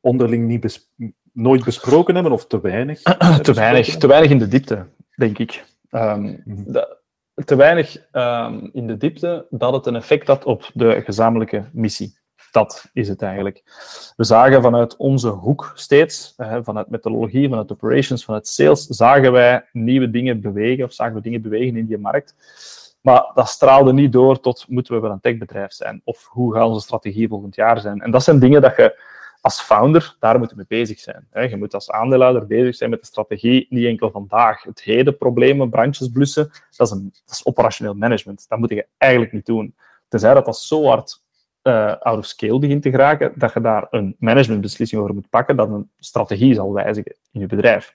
onderling niet nooit besproken hebben of te weinig? te weinig, te weinig in de diepte, denk ik. Um, de, te weinig um, in de diepte dat het een effect had op de gezamenlijke missie. Dat is het eigenlijk. We zagen vanuit onze hoek steeds, vanuit methodologie, vanuit operations, vanuit sales, zagen wij nieuwe dingen bewegen of zagen we dingen bewegen in die markt. Maar dat straalde niet door tot moeten we wel een techbedrijf zijn of hoe gaat onze strategie volgend jaar zijn. En dat zijn dingen dat je als founder daar moet mee bezig zijn. Je moet als aandeelhouder bezig zijn met de strategie, niet enkel vandaag. Het heden problemen, brandjes blussen, dat is, een, dat is operationeel management. Dat moet je eigenlijk niet doen. Tenzij dat dat zo hard uh, out of scale begint te geraken, dat je daar een managementbeslissing over moet pakken, dat een strategie zal wijzigen in je bedrijf.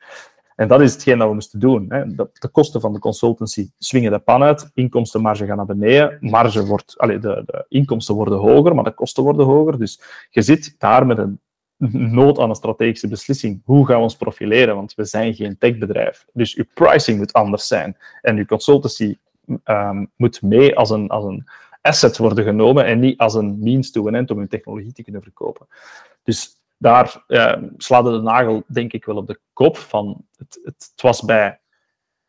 En dat is hetgeen dat we moesten doen. Hè. De, de, kosten van de consultancy swingen de pan uit, inkomstenmarge gaan naar beneden, marge wordt, allez, de, de, inkomsten worden hoger, maar de kosten worden hoger. Dus je zit daar met een nood aan een strategische beslissing. Hoe gaan we ons profileren? Want we zijn geen techbedrijf. Dus je pricing moet anders zijn. En je consultancy um, moet mee als een, als een asset worden genomen en niet als een means to an end om hun technologie te kunnen verkopen. Dus daar eh, slaat de nagel, denk ik, wel op de kop van. Het, het, het, was bij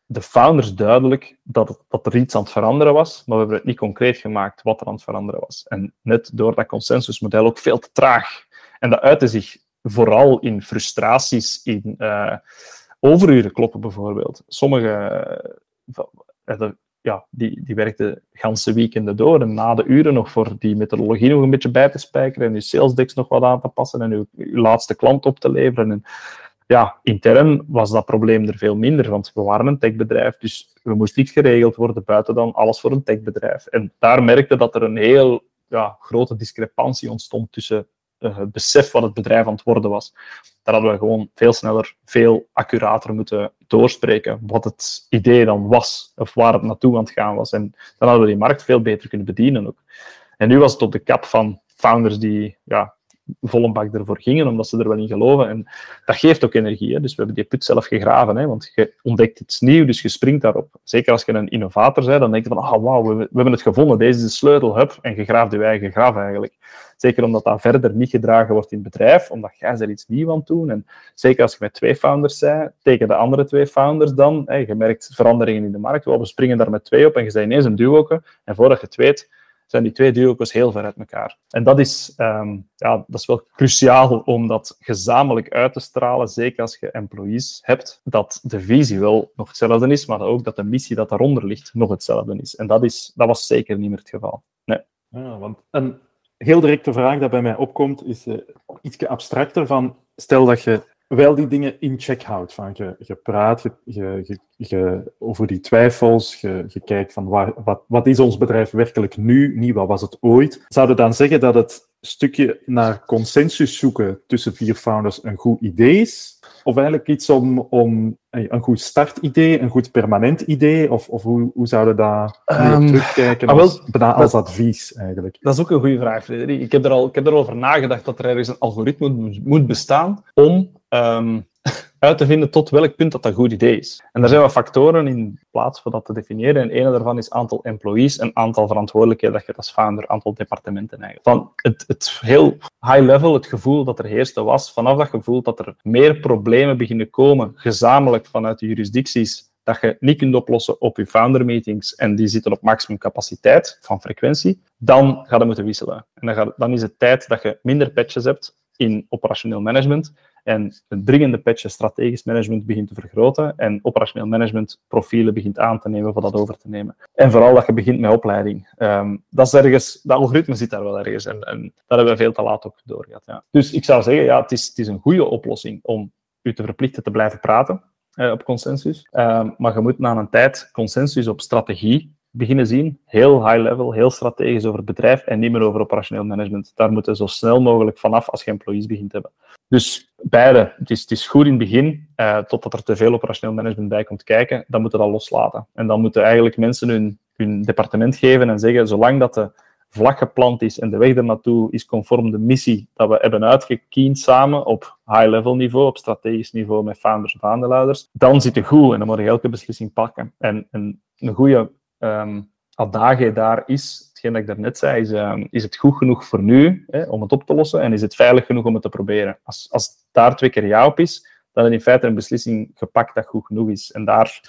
de founders duidelijk dat, dat er iets aan het veranderen was, maar we hebben het niet concreet gemaakt wat er aan het veranderen was. En net door dat consensusmodel ook veel te traag. En dat uitte zich vooral in frustraties, in uh, overuren kloppen bijvoorbeeld. Sommige, uh, ja, die, die werkte ganse weekenden door. En na de uren nog voor die methodologie nog een beetje bij te spijkeren en je sales decks nog wat aan te passen en je, laatste klant op te leveren. En ja, intern was dat probleem er veel minder, want we waren een techbedrijf, dus we moesten iets geregeld worden buiten dan alles voor een techbedrijf. En daar merkte dat er een heel ja, grote discrepantie ontstond tussen het besef wat het bedrijf aan het worden was. Daar hadden we gewoon veel sneller, veel accurater moeten doorspreken wat het idee dan was, of waar het naartoe aan het gaan was. En dan hadden we die markt veel beter kunnen bedienen ook. En nu was het op de kap van founders die ja, volle bak ervoor gingen, omdat ze er wel in geloven. En dat geeft ook energie. Hè? Dus we hebben die put zelf gegraven, hè? want je ontdekt iets nieuws, dus je springt daarop. Zeker als je een innovator bent, dan denk je van, ah, wauw, we, we, hebben het gevonden, deze is de sleutel, hup, en je graaft je eigen graf eigenlijk. Zeker omdat dat verder niet gedragen wordt in het bedrijf, omdat jij er iets nieuws aan doen. En zeker als je met twee founders bent, tegen de andere twee founders dan, hè, je merkt veranderingen in de markt, we springen daar met twee op en je bent ineens een duo. En voordat je het weet, zijn die twee duo's heel ver uit elkaar. En dat is, um, ja, dat is wel cruciaal om dat gezamenlijk uit te stralen, zeker als je employees hebt, dat de visie wel nog hetzelfde is, maar ook dat de missie dat daaronder ligt nog hetzelfde is. En dat, is, dat was zeker niet meer het geval. Nee. Ja, want een heel directe vraag dat bij mij opkomt, is uh, iets abstracter van, stel dat je wel die dingen in check houdt. Van je, je praat je, je, je, over die twijfels, je, je kijkt van waar, wat, wat is ons bedrijf werkelijk nu, niet wat was het ooit. Zouden dan zeggen dat het stukje naar consensus zoeken tussen vier founders een goed idee is? Of eigenlijk iets om, om een goed startidee, een goed permanent idee? Of, of hoe, hoe zouden daar um, terugkijken ah, als, bijna als advies eigenlijk? Dat is ook een goede vraag, Frederik. Ik heb, er al, ik heb erover nagedacht dat er ergens een algoritme moet bestaan om um, uit te vinden tot welk punt dat een goed idee is. En daar zijn wat factoren in plaats van dat te definiëren. En een daarvan is aantal employees en aantal verantwoordelijkheden dat je als founder, aantal departementen eigenlijk. Van het, het heel high level, het gevoel dat er heerste was, vanaf dat gevoel dat er meer problemen beginnen komen, gezamenlijk vanuit de jurisdicties, dat je niet kunt oplossen op je founder meetings en die zitten op maximum capaciteit van frequentie, dan ga je moeten wisselen. En dan, dan is het tijd dat je minder patches hebt in operationeel management en een dringende patch strategisch management begint te vergroten en operationeel management profielen begint aan te nemen voor dat over te nemen. En vooral dat je begint met opleiding. Um, dat is ergens, dat algoritme zit daar wel ergens en, en dat hebben we veel te laat ook doorgehad. Ja. Dus ik zou zeggen, ja, het is, het is een goede oplossing om u te verplichten te blijven praten uh, op consensus. Um, maar je moet na een tijd consensus op strategie beginnen zien. Heel high level, heel strategisch over het bedrijf en niet meer over operationeel management. Daar moeten zo snel mogelijk vanaf als je employees begint te hebben. Dus beide. Het is, goed in het begin, uh, totdat er te veel operationeel management bij komt kijken. Dan moeten we dat loslaten. En dan moeten eigenlijk mensen hun, hun departement geven en zeggen, zolang dat de vlag geplant is en de weg ernaartoe is conform de missie dat we hebben uitgekiend samen op high-level niveau, op strategisch niveau met founders en aandeelhouders, dan zit het goed en dan moet je elke beslissing pakken. En, en een goede um, adage daar is, hetgeen dat ik daarnet zei, is, um, is het goed genoeg voor nu hè, om het op te lossen en is het veilig genoeg om het te proberen? Als, als daar twee keer ja op is, dan is in feite een beslissing gepakt dat goed genoeg is. En daar,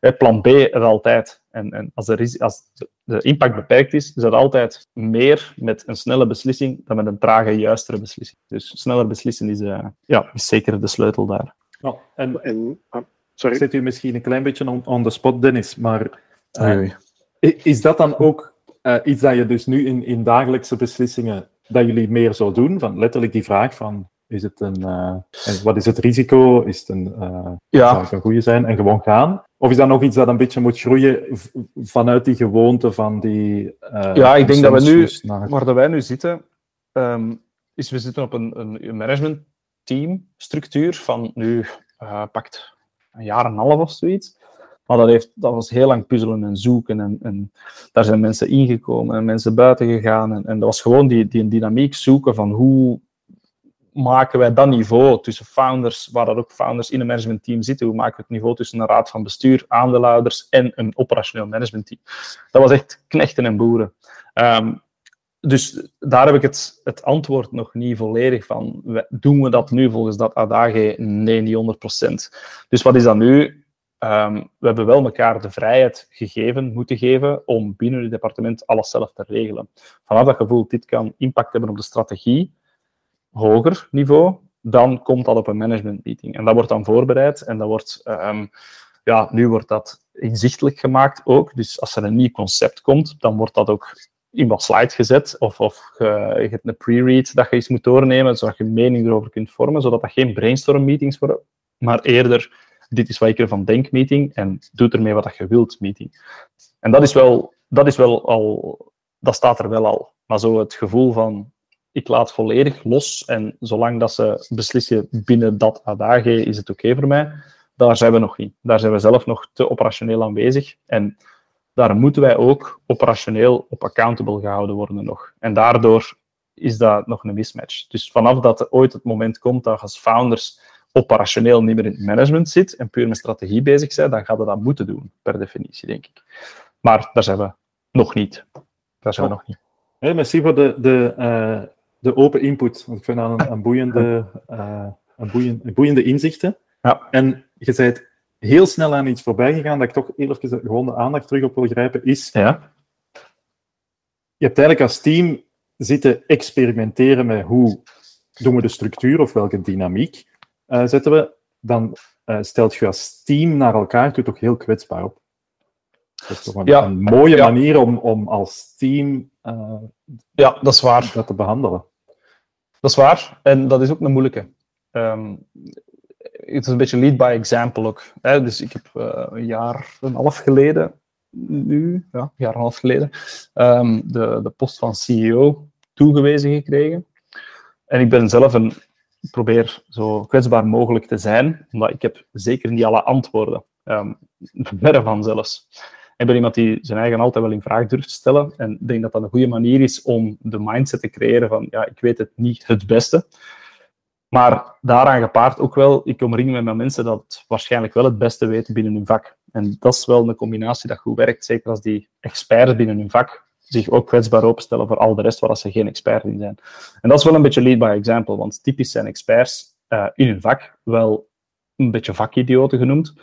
hè, plan B er altijd. En, en als, er is, als de impact beperkt is, is dat altijd meer met een snelle beslissing dan met een trage, juistere beslissing. Dus sneller beslissen is, uh, ja, is zeker de sleutel daar. Ja, en, en ah, sorry. zit u misschien een klein beetje on, on the spot, Dennis, maar uh, is dat dan ook uh, iets dat je dus nu in, in dagelijkse beslissingen, dat jullie meer zo doen? Van letterlijk die vraag van, is het een, uh, wat is het risico? Is het een, uh, ja. zou het een goede zijn? En gewoon gaan? Of is dat nog iets dat een beetje moet groeien vanuit die gewoonte van die... ja, ik denk dat we nu, naar... waar wij nu zitten, um, is we zitten op een, een management team structuur van nu pakt een jaar en een half of zoiets. Maar dat, heeft, dat was heel lang puzzelen en zoeken. En, en daar zijn mensen ingekomen en mensen buiten gegaan. En, en dat was gewoon die, die dynamiek zoeken van hoe maken wij dat niveau tussen founders, waar dat ook founders in een managementteam zitten, hoe maken we het niveau tussen een raad van bestuur, aandeelhouders en een operationeel managementteam. Dat was echt knechten en boeren. Um, dus daar heb ik het, het antwoord nog niet volledig van. Doen we dat nu volgens dat adage? Nee, niet 100%. Dus wat is dat nu? Um, we hebben wel elkaar de vrijheid gegeven, moeten geven, om binnen het departement alles zelf te regelen. Vanaf dat gevoel, dit kan impact hebben op de strategie, hoger niveau, dan komt dat op een management meeting. En dat wordt dan voorbereid en dat wordt, um, ja, nu wordt dat inzichtelijk gemaakt ook. Dus als er een nieuw concept komt, dan wordt dat ook in wat slide gezet of, of je, hebt een pre-read dat je eens moet doornemen, zodat je mening erover kunt vormen, zodat dat geen brainstorm meetings worden, maar eerder dit is wat ik ervan denk meeting en doe ermee wat je wilt meeting. En dat is wel, dat is wel al, dat staat er wel al. Maar zo het gevoel van, ik laat volledig los en zolang dat ze beslissen binnen dat adage is het oké voor mij, daar zijn we nog niet. Daar zijn we zelf nog te operationeel aanwezig. En daar moeten wij ook operationeel op accountable gehouden worden nog. En daardoor is dat nog een mismatch. Dus vanaf dat ooit het moment komt dat als founders operationeel niet meer in het management zit en puur met strategie bezig zijn, dan gaat we dat moeten doen, per definitie, denk ik. Maar daar zijn we nog niet. Daar zijn we nog niet. Hey, merci voor de, de, uh, de open input. Want ik vind dat een, een, boeiende, uh, een, boeiende, boeiende inzichten. Ja. En je bent heel snel aan iets voorbij gegaan, dat ik toch even gewoon de aandacht terug op wil grijpen, is... Ja. Je hebt eigenlijk als team zitten experimenteren met hoe doen we de structuur of welke dynamiek uh, zetten we, dan uh, stelt je als team naar elkaar toe toch heel kwetsbaar op. Dat is toch een, ja. een mooie ja. manier om, om als team uh, ja, dat, is waar. dat te behandelen. Dat is waar, en dat is ook een moeilijke. Um, het is een beetje lead by example ook. Hè? Dus ik heb uh, een jaar en een half geleden, nu, ja, een jaar en een half geleden, um, de, de post van CEO toegewezen gekregen. En ik ben zelf een, probeer zo kwetsbaar mogelijk te zijn, omdat ik heb zeker niet alle antwoorden. Um, verre van zelfs. Ik ben iemand die zijn eigen altijd wel in vraag durft te stellen. En ik denk dat dat een goede manier is om de mindset te creëren van, ja, ik weet het niet het beste. Maar daaraan gepaard ook wel, ik omring me met mensen dat waarschijnlijk wel het beste weten binnen hun vak. En dat is wel een combinatie dat goed werkt, zeker als die experts binnen hun vak zich ook kwetsbaar openstellen voor al de rest waar ze geen expert in zijn. En dat is wel een beetje lead by example, want typisch zijn experts uh, in hun vak wel een beetje vakidioten genoemd.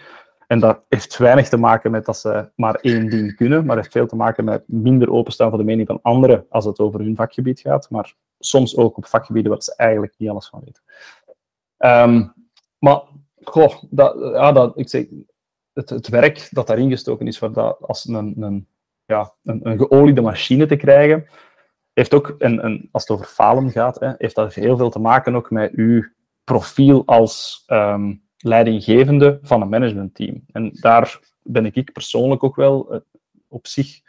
En dat heeft weinig te maken met dat ze maar één ding kunnen, maar heeft veel te maken met minder openstaan voor de mening van anderen als het over hun vakgebied gaat, maar soms ook op vakgebieden waar ze eigenlijk niet alles van weten. Um, maar, goh, dat, ja, dat, ik zeg, het, het werk dat daarin gestoken is voor dat als een, een, ja, een, een geoliede machine te krijgen, heeft ook, een, een, als het over falen gaat, hè, heeft dat heel veel te maken ook met uw profiel als um, leidinggevende van een managementteam. En daar ben ik persoonlijk ook wel uh, op zich.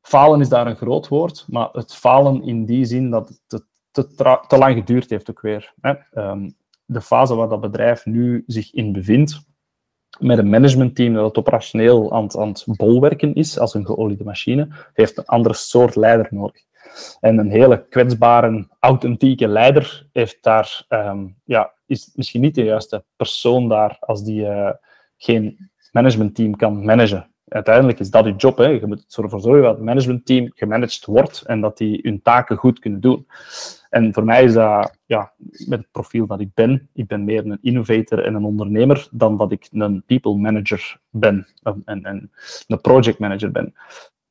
Falen is daar een groot woord, maar het falen in die zin dat het te, lang geduurd heeft ook weer. Hè. Um, de fase waar dat bedrijf nu zich in bevindt, met een managementteam dat operationeel aan, aan het bolwerken is, als een geoliede machine, heeft een andere soort leider nodig. En een hele kwetsbare, authentieke leider heeft daar, um, ja, is misschien niet de juiste persoon daar als die uh, geen managementteam kan managen. Uiteindelijk is dat je job. Hè. Je moet ervoor zorgen dat het managementteam gemanaged wordt en dat die hun taken goed kunnen doen. En voor mij is dat, ja, met het profiel dat ik ben, ik ben meer een innovator en een ondernemer dan dat ik een people manager ben en, en een project manager ben.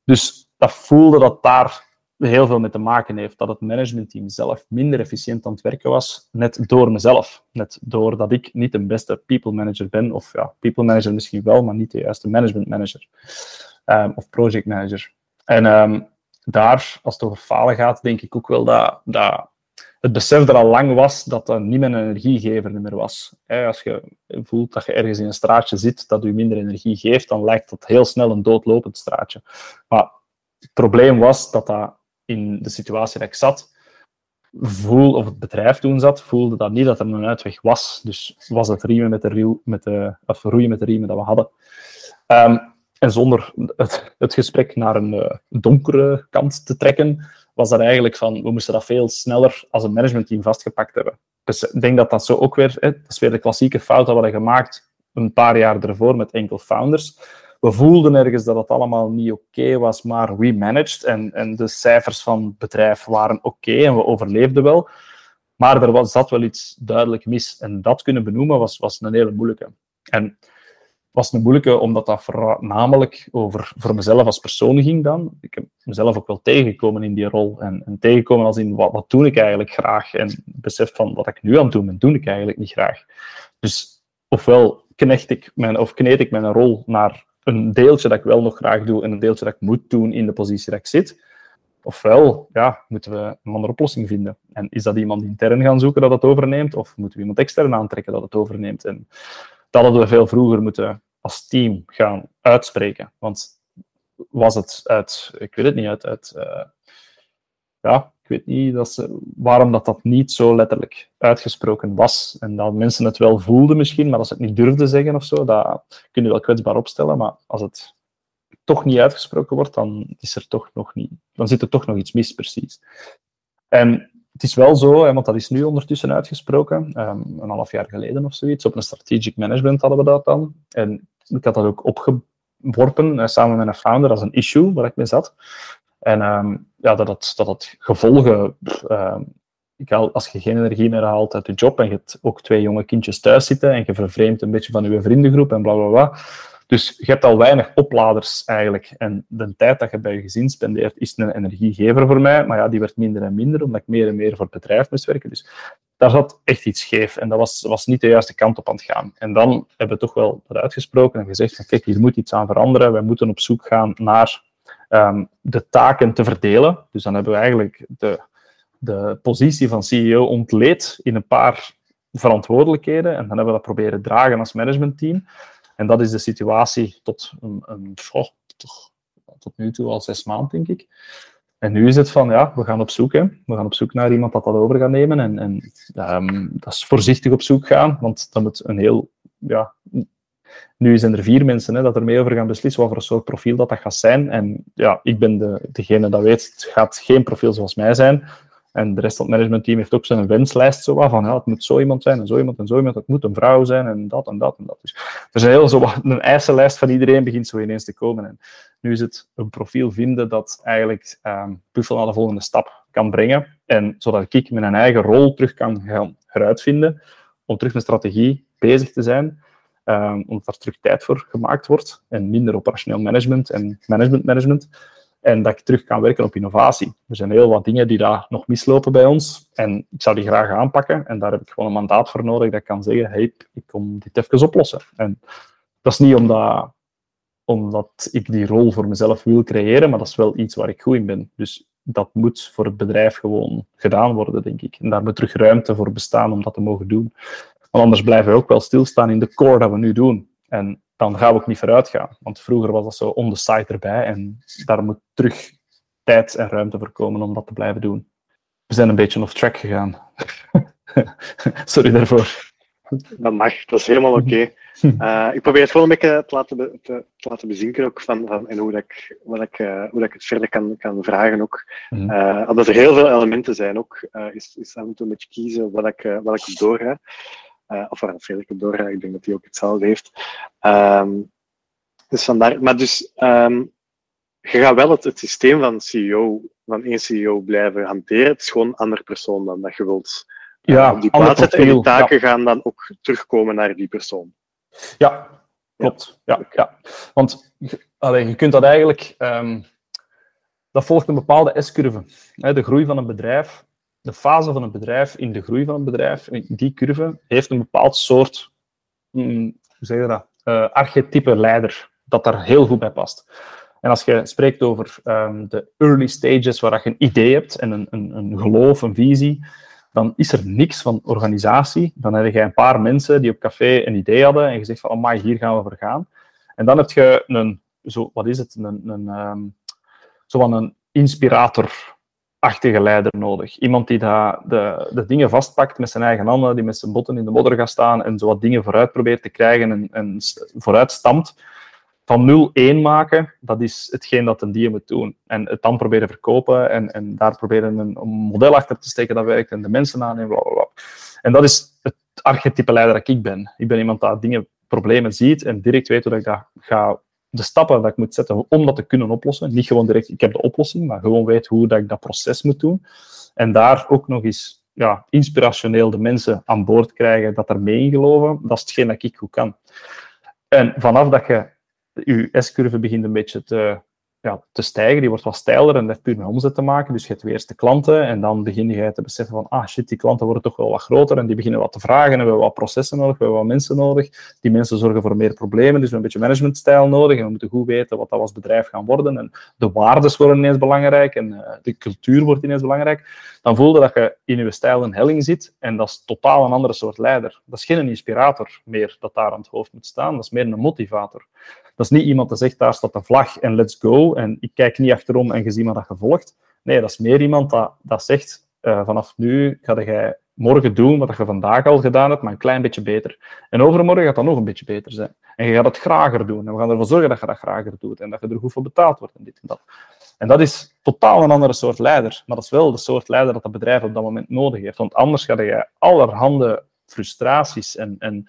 Dus dat voelde dat daar heel veel mee te maken heeft. Dat het managementteam zelf minder efficiënt aan het werken was, net door mezelf. Net doordat ik niet de beste people manager ben, of ja, people manager misschien wel, maar niet de juiste management manager um, of project manager. En um, daar, als het over falen gaat, denk ik ook wel dat, dat het besef er al lang was dat dat niet mijn energiegever meer was. Als je voelt dat je ergens in een straatje zit dat je minder energie geeft, dan lijkt dat heel snel een doodlopend straatje. Maar het probleem was dat dat in de situatie dat ik zat, voel, of het bedrijf toen zat, voelde dat niet dat er een uitweg was. Dus was het riemen met de, riel, met de of roeien met de riemen dat we hadden. Um, en zonder het, het, gesprek naar een uh, donkere kant te trekken, was dat eigenlijk van, we moesten dat veel sneller als een managementteam vastgepakt hebben. Dus ik denk dat dat zo ook weer, hè, dat is weer de klassieke fout dat we hadden gemaakt een paar jaar ervoor met enkel founders. We voelden ergens dat het allemaal niet oké was, maar we managed en, en de cijfers van het bedrijf waren oké en we overleefden wel. Maar er was, zat wel iets duidelijk mis. En dat kunnen benoemen was, was een hele moeilijke. En was een moeilijke, omdat dat voornamelijk over voor mezelf als persoon ging dan. Ik heb mezelf ook wel tegengekomen in die rol. En, en tegenkomen als in, wat, wat doe ik eigenlijk graag? En besef van, wat ik nu aan het doen ben, doe ik eigenlijk niet graag. Dus ofwel knecht ik mijn, of kneed ik mijn rol naar een deeltje dat ik wel nog graag doe en een deeltje dat ik moet doen in de positie dat ik zit. Ofwel, ja, moeten we een andere oplossing vinden. En is dat iemand intern gaan zoeken dat het overneemt, of moeten we iemand extern aantrekken dat het overneemt? En dat hadden we veel vroeger moeten als team gaan uitspreken. Want was het uit, ik weet het niet, uit, uit uh, ja, weet niet dat ze, waarom dat, dat niet zo letterlijk uitgesproken was. En dat mensen het wel voelden misschien, maar als ze het niet durfden zeggen of zo, dat kun je wel kwetsbaar opstellen. Maar als het toch niet uitgesproken wordt, dan, is er toch nog niet, dan zit er toch nog iets mis, precies. En het is wel zo, want dat is nu ondertussen uitgesproken, um, een half jaar geleden of zoiets. Op een strategic management hadden we dat dan. En ik had dat ook opgeworpen, uh, samen met een founder, als een issue waar ik mee zat. En um, ja, dat dat het gevolgen... Uh, als je geen energie meer haalt uit je job en je hebt ook twee jonge kindjes thuis zitten en je vervreemdt een beetje van je vriendengroep en bla bla bla, dus je hebt al weinig opladers eigenlijk. En de tijd dat je bij je gezin spendeert, is een energiegever voor mij. Maar ja, die werd minder en minder, omdat ik meer en meer voor het bedrijf moest werken. Dus daar zat echt iets scheef. En dat was, was niet de juiste kant op aan het gaan. En dan hebben we toch wel dat uitgesproken en gezegd kijk, hier moet iets aan veranderen. Wij moeten op zoek gaan naar um, de taken te verdelen. Dus dan hebben we eigenlijk de, de positie van CEO ontleed in een paar verantwoordelijkheden en dan hebben we dat proberen dragen als managementteam. En dat is de situatie tot, een, een, tot, tot nu toe al zes maanden, denk ik. En nu is het van, ja, we gaan op zoek. Hè. We gaan op zoek naar iemand dat dat over gaat nemen. En, en um, dat is voorzichtig op zoek gaan, want dat moet een heel... Ja, nu zijn er vier mensen hè, dat er mee over gaan beslissen wat voor soort profiel dat, dat gaat zijn. En ja, ik ben de, degene dat weet, het gaat geen profiel zoals mij zijn. En de rest van het managementteam heeft ook zijn wenslijst zo van, ja, het moet zo iemand zijn en zo iemand en zo iemand, het moet een vrouw zijn en dat en dat en dat. Dus er is een heel zo een eisenlijst van iedereen begint zo ineens te komen. En nu is het een profiel vinden dat eigenlijk um, naar de volgende stap kan brengen. En zodat ik mijn eigen rol terug kan gaan heruitvinden om terug met strategie bezig te zijn. Um, omdat er terug tijd voor gemaakt wordt en minder operationeel management en management management. En dat ik terug kan werken op innovatie. Er zijn heel wat dingen die daar nog mislopen bij ons. En ik zou die graag aanpakken. En daar heb ik gewoon een mandaat voor nodig dat ik kan zeggen, hey, ik kom dit even oplossen. En dat is niet omdat, omdat ik die rol voor mezelf wil creëren, maar dat is wel iets waar ik goed in ben. Dus dat moet voor het bedrijf gewoon gedaan worden, denk ik. En daar moet terug ruimte voor bestaan om dat te mogen doen. Want anders blijven we ook wel stilstaan in de core dat we nu doen. En dan gaan we ook niet vooruit gaan. Want vroeger was dat zo on the side erbij en daar moet terug tijd en ruimte voor komen om dat te blijven doen. We zijn een beetje off track gegaan. Sorry daarvoor. Dat mag, dat is helemaal oké. Uh, ik probeer het gewoon een beetje te laten, be, te, te, laten bezinken ook van, van, en hoe, dat ik, wat ik, uh, hoe dat ik het verder kan, kan vragen ook. Mm -hmm. omdat er heel veel elementen zijn ook, is, is af en toe een beetje kiezen wat ik, wat ik doorga. Uh, of waar Frederik doorgaat, ik denk dat hij ook hetzelfde heeft. Um, dus vandaar, maar dus, um, je gaat wel het, het systeem van CEO, van één CEO blijven hanteren. Het is gewoon een andere persoon dan dat je wilt uh, ja, op die plaats zetten. En die taken ja. gaan dan ook terugkomen naar die persoon. Ja, klopt. Ja, ja. ja. Want allee, je kunt dat eigenlijk... Um, dat volgt een bepaalde S-curve. De groei van een bedrijf de fase van een bedrijf in de groei van een bedrijf, die curve, heeft een bepaald soort, mm, hoe zeg je dat, uh, archetype leider, dat daar heel goed bij past. En als je spreekt over um, de early stages, waar je een idee hebt en een, een, een geloof, een visie, dan is er niks van organisatie. Dan heb je een paar mensen die op café een idee hadden en je zegt van, oh my, hier gaan we voor gaan. En dan heb je een, zo, wat is het, een, een, um, zo van een inspirator achtige leider nodig. Iemand die de, de dingen vastpakt met zijn eigen handen, die met zijn botten in de modder gaat staan en zo wat dingen vooruit probeert te krijgen en, en vooruit stamt. Van 0-1 maken, dat is hetgeen dat een die moet doen. En het dan proberen verkopen en, en daar proberen een, een model achter te steken dat werkt en de mensen aan en bla, bla, bla. En dat is het archetype leider dat ik ben. Ik ben iemand dat dingen, problemen ziet en direct weet hoe ik dat ga de stappen dat ik moet zetten om dat te kunnen oplossen. Niet gewoon direct, ik heb de oplossing, maar gewoon weet hoe dat ik dat proces moet doen. En daar ook nog eens ja, inspirationeel de mensen aan boord krijgen, dat er mee in geloven, dat is hetgeen dat ik goed kan. En vanaf dat je je S-curve begint een beetje te, ja, te stijgen, die wordt wat steiler en dat heeft puur met omzet te maken. Dus je hebt weer eerst de klanten en dan begin je te beseffen van, ah shit, die klanten worden toch wel wat groter en die beginnen wat te vragen en we hebben wat processen nodig, we hebben wat mensen nodig. Die mensen zorgen voor meer problemen, dus we hebben een beetje managementstijl nodig en we moeten goed weten wat dat als bedrijf gaan worden. En de waardes worden ineens belangrijk en uh, de cultuur wordt ineens belangrijk. Dan voelde dat je in je stijl een helling zit en dat is totaal een andere soort leider. Dat is geen inspirator meer dat daar aan het hoofd moet staan, dat is meer een motivator. Dat is niet iemand die zegt, daar staat de vlag en let's go. En ik kijk niet achterom en je ziet maar dat je volgt. Nee, dat is meer iemand dat, dat zegt, uh, vanaf nu ga jij morgen doen wat je vandaag al gedaan hebt, maar een klein beetje beter. En overmorgen gaat dat nog een beetje beter zijn. En je gaat het grager doen. En we gaan ervoor zorgen dat je dat grager doet. En dat je er goed voor betaald wordt en dit en dat. En dat is totaal een andere soort leider. Maar dat is wel de soort leider dat het bedrijf op dat moment nodig heeft. Want anders ga je allerhande frustraties en, en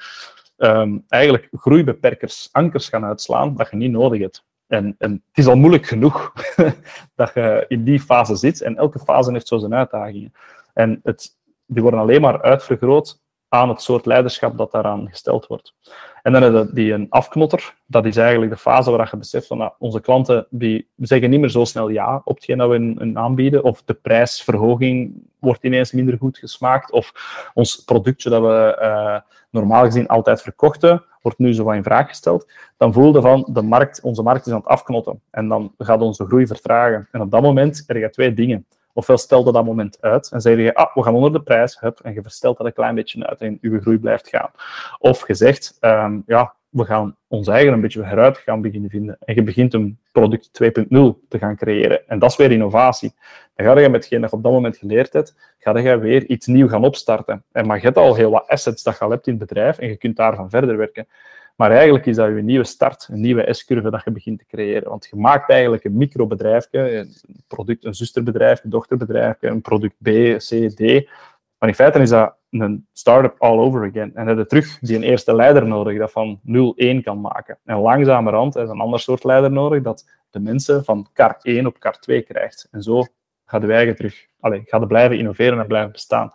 um, eigenlijk groeibeperkers, ankers gaan uitslaan dat je niet nodig hebt. En, en het is al moeilijk genoeg dat je in die fase zit. En elke fase heeft zo zijn uitdagingen. En het, die worden alleen maar uitvergroot aan het soort leiderschap dat daaraan gesteld wordt. En dan heb je die een afknotter. Dat is eigenlijk de fase waar je beseft van nou, onze klanten die zeggen niet meer zo snel ja op hetgeen dat we een aanbieden. Of de prijsverhoging wordt ineens minder goed gesmaakt. Of ons productje dat we uh, normaal gezien altijd verkochten, wordt nu zo wat in vraag gesteld. Dan voelde van de markt, onze markt is aan het afknotten. En dan gaat onze groei vertragen. En op dat moment er je twee dingen. Ofwel stelde dat moment uit en zei je, ah, we gaan onder de prijs, hup, en je verstelt dat een klein beetje uit en je groei blijft gaan. Of je zegt, ehm, ja, we gaan ons eigen een beetje heruit gaan beginnen vinden. En je begint een product 2.0 te gaan creëren. En dat is weer innovatie. Dan ga je met hetgeen dat je op dat moment geleerd hebt, ga je weer iets nieuws gaan opstarten. En maar je hebt al heel wat assets dat je al hebt in het bedrijf en je kunt daarvan verder werken. Maar eigenlijk is dat je nieuwe start, een nieuwe S-curve dat je begint te creëren. Want je maakt eigenlijk een microbedrijfje, een product, een zusterbedrijf, een dochterbedrijf, een product B, C, D. Maar in feite is dat een start-up all over again. En heb je terug die een eerste leider nodig dat van 0-1 kan maken. En langzamerhand is een ander soort leider nodig dat de mensen van kar 1 op kar 2 krijgt. En zo gaat de eigen terug, allez, gaat blijven innoveren en blijven bestaan.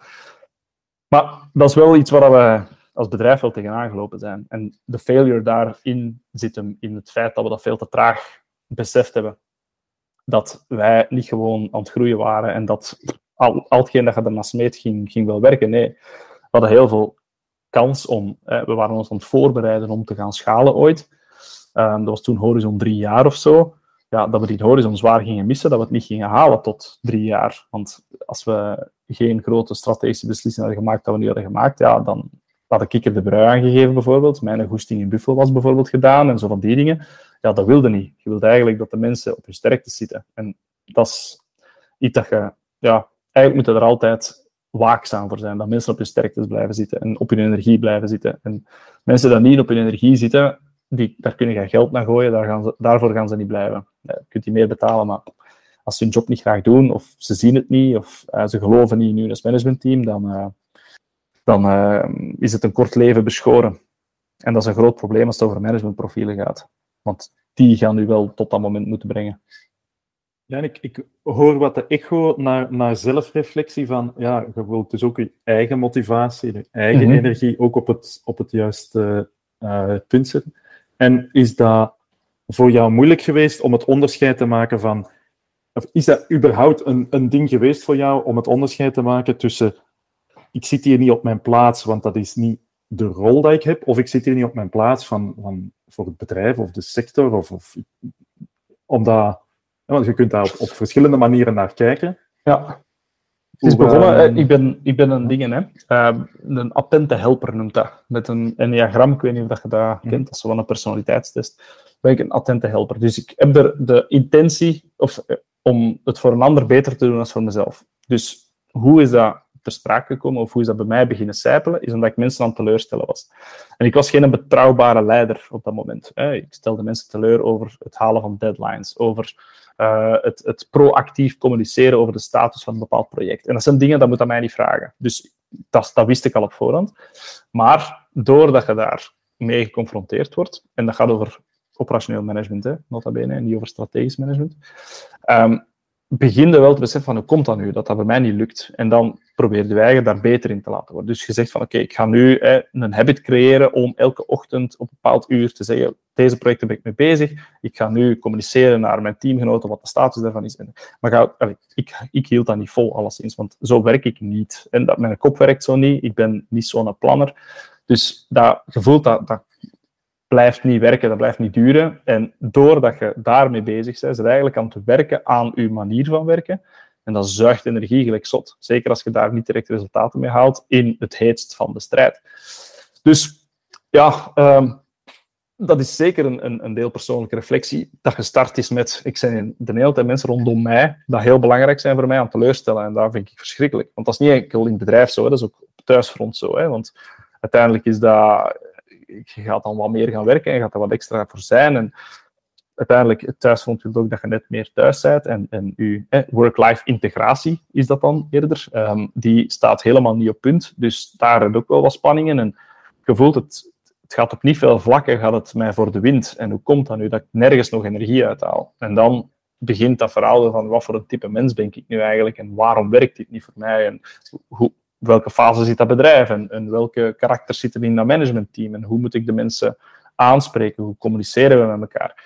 Maar dat is wel iets waar we als bedrijf wel tegenaan gelopen zijn. En de failure daarin zit hem in het feit dat we dat veel te traag beseft hebben. Dat wij niet gewoon aan het groeien waren en dat al, al hetgeen dat je ernaast meet ging, ging wel werken. Nee, we hadden heel veel kans om, we waren ons aan het voorbereiden om te gaan schalen ooit. Um, dat was toen horizon drie jaar of zo. Ja, dat we die horizon zwaar gingen missen, dat we het niet gingen halen tot drie jaar. Want als we geen grote strategische beslissingen hadden gemaakt dat we nu hadden gemaakt, ja, dan had ik er de brui aangegeven bijvoorbeeld. Mijn goesting in Buffel was bijvoorbeeld gedaan en zo van die dingen. Ja, dat wilde niet. Je wilde eigenlijk dat de mensen op hun sterkte zitten. En dat is iets dat je ja, eigenlijk moeten er altijd waakzaam voor zijn. Dat mensen op hun sterktes blijven zitten en op hun energie blijven zitten. En mensen die niet op hun energie zitten, die, daar kun je geld naar gooien, daar gaan ze, daarvoor gaan ze niet blijven. je kunt die meer betalen, maar als ze hun job niet graag doen, of ze zien het niet, of uh, ze geloven niet in hun managementteam, dan, uh, dan uh, is het een kort leven beschoren. En dat is een groot probleem als het over managementprofielen gaat. Want die gaan u wel tot dat moment moeten brengen. Ja, ik, ik hoor wat de echo naar, naar zelfreflectie van, ja, je wilt dus ook je eigen motivatie, je eigen mm -hmm. energie ook op het, op het juiste uh, punt zetten. En is dat voor jou moeilijk geweest om het onderscheid te maken van, of is dat überhaupt een, een ding geweest voor jou om het onderscheid te maken tussen, ik zit hier niet op mijn plaats, want dat is niet de rol die ik heb, of ik zit hier niet op mijn plaats van, van, voor het bedrijf of de sector, of, of omdat want je kunt daar op, op, verschillende manieren naar kijken. Ja. Het is begonnen, uh, ik, ben, ik ben een ding, hè. Uh, een attente helper noemt dat. Met een enneagram, ik weet niet of je dat kent, dat is wel een personaliteitstest. Ben ik een attente helper. Dus ik heb er de intentie of, om het voor een ander beter te doen dan voor mezelf. Dus hoe is dat ter sprake gekomen, of hoe is dat bij mij beginnen sijpelen, is omdat ik mensen aan teleurstellen was. En ik was geen betrouwbare leider op dat moment. Ik stelde mensen teleur over het halen van deadlines, over uh, het, het, proactief communiceren over de status van een bepaald project. En dat zijn dingen, dat moet aan mij niet vragen. Dus dat, dat wist ik al op voorhand. Maar doordat je daar mee geconfronteerd wordt, en dat gaat over operationeel management, hè, nota bene, niet over strategisch management, um, begin je wel te beseffen van hoe komt dat nu, dat dat bij mij niet lukt. En dan probeer je eigen daar beter in te laten worden. Dus je zegt van oké, ik ga nu een habit creëren om elke ochtend op een bepaald uur te zeggen, deze projecten ben ik mee bezig, ik ga nu communiceren naar mijn teamgenoten wat de status daarvan is. Maar ik, ik hield dat niet vol, alleszins, want zo werk ik niet. En dat, mijn kop werkt zo niet, ik ben niet zo'n planner. Dus dat gevoel, dat, dat blijft niet werken, dat blijft niet duren. En doordat je daarmee bezig bent, het eigenlijk aan het werken aan je manier van werken. En dat zuigt energie gelijk zot. Zeker als je daar niet direct resultaten mee haalt in het heetst van de strijd. Dus ja, um, dat is zeker een, een, deel persoonlijke reflectie. Dat gestart is met, ik zijn de hele tijd mensen rondom mij, dat heel belangrijk zijn voor mij aan teleurstellen. En dat vind ik verschrikkelijk. Want dat is niet enkel in het bedrijf zo, dat is ook op thuisfront zo. Hè, want uiteindelijk is dat je gaat dan wat meer gaan werken en gaat er wat extra voor zijn. En uiteindelijk, thuisfront wil ook dat je net meer thuis bent. En, en je work-life integratie is dat dan eerder. Um, die staat helemaal niet op punt. Dus daar heb ook wel wat spanningen. En je het, het gaat op niet veel vlakken gaat het mij voor de wind. En hoe komt dat nu dat ik nergens nog energie uithaal? En dan begint dat verhaal van wat voor een type mens ben ik nu eigenlijk en waarom werkt dit niet voor mij en hoe, welke fase zit dat bedrijf en, en welke karakters zitten in dat managementteam en hoe moet ik de mensen aanspreken, hoe communiceren we met elkaar.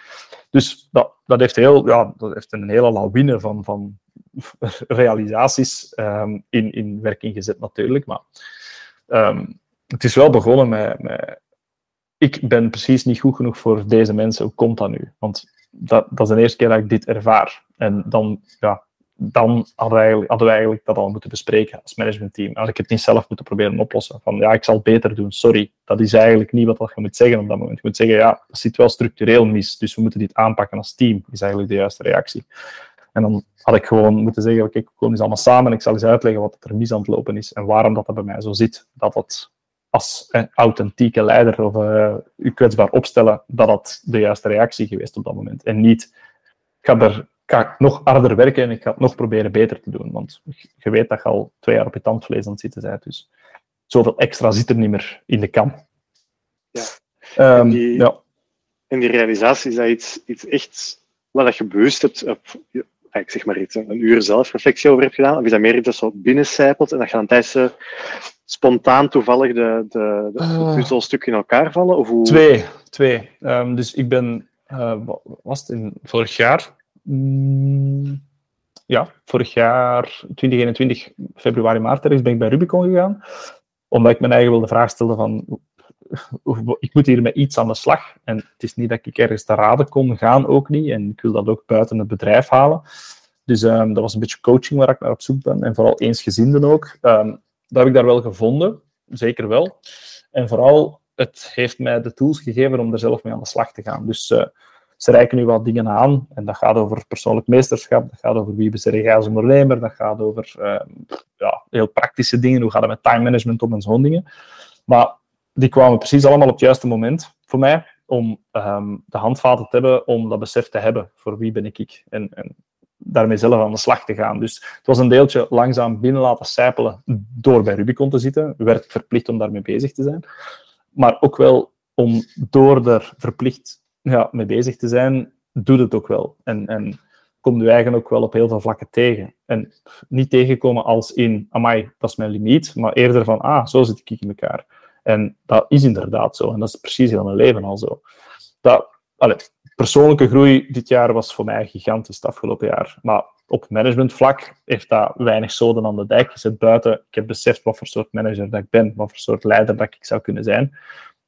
Dus dat, dat, heeft, heel, ja, dat heeft een hele lawine van, van realisaties um, in, in werking gezet natuurlijk, maar um, het is wel begonnen met, met, ik ben precies niet goed genoeg voor deze mensen, hoe komt dat nu? Want dat, dat is de eerste keer dat ik dit ervaar. En dan, ja, dan hadden we, eigenlijk, hadden eigenlijk dat al moeten bespreken als managementteam. Als ik het niet zelf moeten proberen oplossen. Van ja, ik zal het beter doen, sorry. Dat is eigenlijk niet wat je moet zeggen op dat moment. Je moet zeggen, ja, dat zit wel structureel mis, dus we moeten dit aanpakken als team, is eigenlijk de juiste reactie. En dan had ik gewoon moeten zeggen, oké, we komen eens allemaal samen en ik zal eens uitleggen wat er mis aan het lopen is en waarom dat, dat bij mij zo zit. Dat dat als authentieke leider of uh, u kwetsbaar opstellen, dat dat de juiste reactie geweest op dat moment. En niet, ik ga er ga nog harder werken en ik ga het nog proberen beter te doen. Want je weet dat je al twee jaar op je tandvlees aan het zitten bent. Dus zoveel extra zit er niet meer in de kam. Ja. Um, en, die, ja. en die realisatie, is dat iets, iets echt wat je bewust hebt, op, ik zeg maar iets, een uur zelfreflectie over hebt gedaan? Of is dat meer iets dat zo binnencijpelt en dat je dan tijdens uh, spontaan toevallig de, de, de, Uh. puzzelstukken in elkaar vallen? Of hoe... Twee. twee. Um, dus ik ben, uh, was het in vorig jaar? Mm, ja, vorig jaar, 2021, februari, maart, ergens ben ik bij Rubicon gegaan. Omdat ik mijn eigen wilde vraag stelde van, ik moet hier met iets aan de slag. En het is niet dat ik ergens te raden kon gaan, ook niet. En ik wil dat ook buiten het bedrijf halen. Dus um, dat was een beetje coaching waar ik naar op zoek ben. En vooral eensgezinden ook. Um, dat heb ik daar wel gevonden, zeker wel. En vooral, het heeft mij de tools gegeven om er zelf mee aan de slag te gaan. Dus uh, ze reiken nu wat dingen aan. En dat gaat over persoonlijk meesterschap, dat gaat over wie ben jij als ondernemer, dat gaat over uh, ja, heel praktische dingen. Hoe gaat het met time management om en zo'n dingen. Maar die kwamen precies allemaal op het juiste moment voor mij om um, de handvaten te hebben, om dat besef te hebben voor wie ben ik en, en daarmee zelf aan de slag te gaan. Dus het was een deeltje langzaam binnen laten sijpelen door bij Rubicon te zitten. Werd verplicht om daarmee bezig te zijn. Maar ook wel om door er verplicht ja, mee bezig te zijn, doet het ook wel. En, en komt u eigen ook wel op heel veel vlakken tegen. En niet tegenkomen als in, amai, dat is mijn limiet, maar eerder van, ah, zo zit ik in elkaar. En dat is inderdaad zo. En dat is precies heel mijn leven al zo. Dat, allez, persoonlijke groei dit jaar was voor mij gigantisch het afgelopen jaar. Maar op managementvlak heeft dat weinig zoden aan de dijk gezet buiten. Ik heb beseft wat voor soort manager dat ik ben, wat voor soort leider dat ik zou kunnen zijn.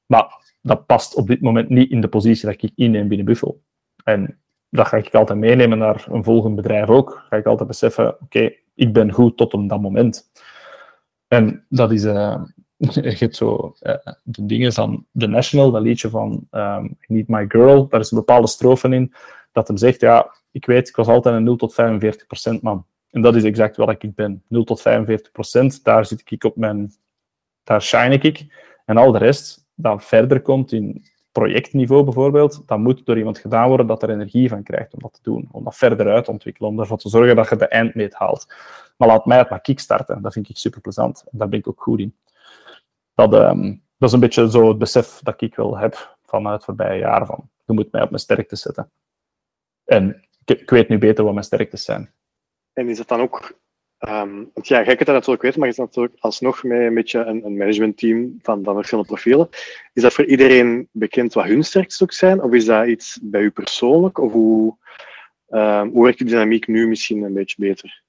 Maar dat past op dit moment niet in de positie dat ik inneem binnen Buffel. En dat ga ik altijd meenemen naar een volgend bedrijf ook. Ga ik altijd beseffen, oké, ik ben goed tot op dat moment. En dat is... Uh, je hebt zo uh, de dingen van The National, dat liedje van um, I Need My Girl, daar is een bepaalde strofe in, dat hem zegt, ja, ik weet, ik was altijd een 0 tot 45 procent man. En dat is exact wat ik ben. 0 tot 45 procent, daar zit ik op mijn... Daar shine ik. En al de rest, dat verder komt in projectniveau bijvoorbeeld, dat moet door iemand gedaan worden dat er energie van krijgt om dat te doen. Om dat verder uit te ontwikkelen, om ervoor te zorgen dat je de eindmeet haalt. Maar laat mij het maar kickstarten. Dat vind ik super plezant. Daar ben ik ook goed in dat, um, dat is een beetje zo het besef dat ik wel heb vanuit het voorbije jaar. Van, je moet mij op mijn sterkte zetten. En ik, ik, weet nu beter wat mijn sterktes zijn. En is het dan ook... Um, want ja, jij kunt dat natuurlijk weten, maar is dat natuurlijk alsnog met een beetje een, een managementteam van, van verschillende profielen. Is dat voor iedereen bekend wat hun sterktes ook zijn? Of is dat iets bij u persoonlijk? Of hoe, um, hoe werkt die dynamiek nu misschien een beetje beter?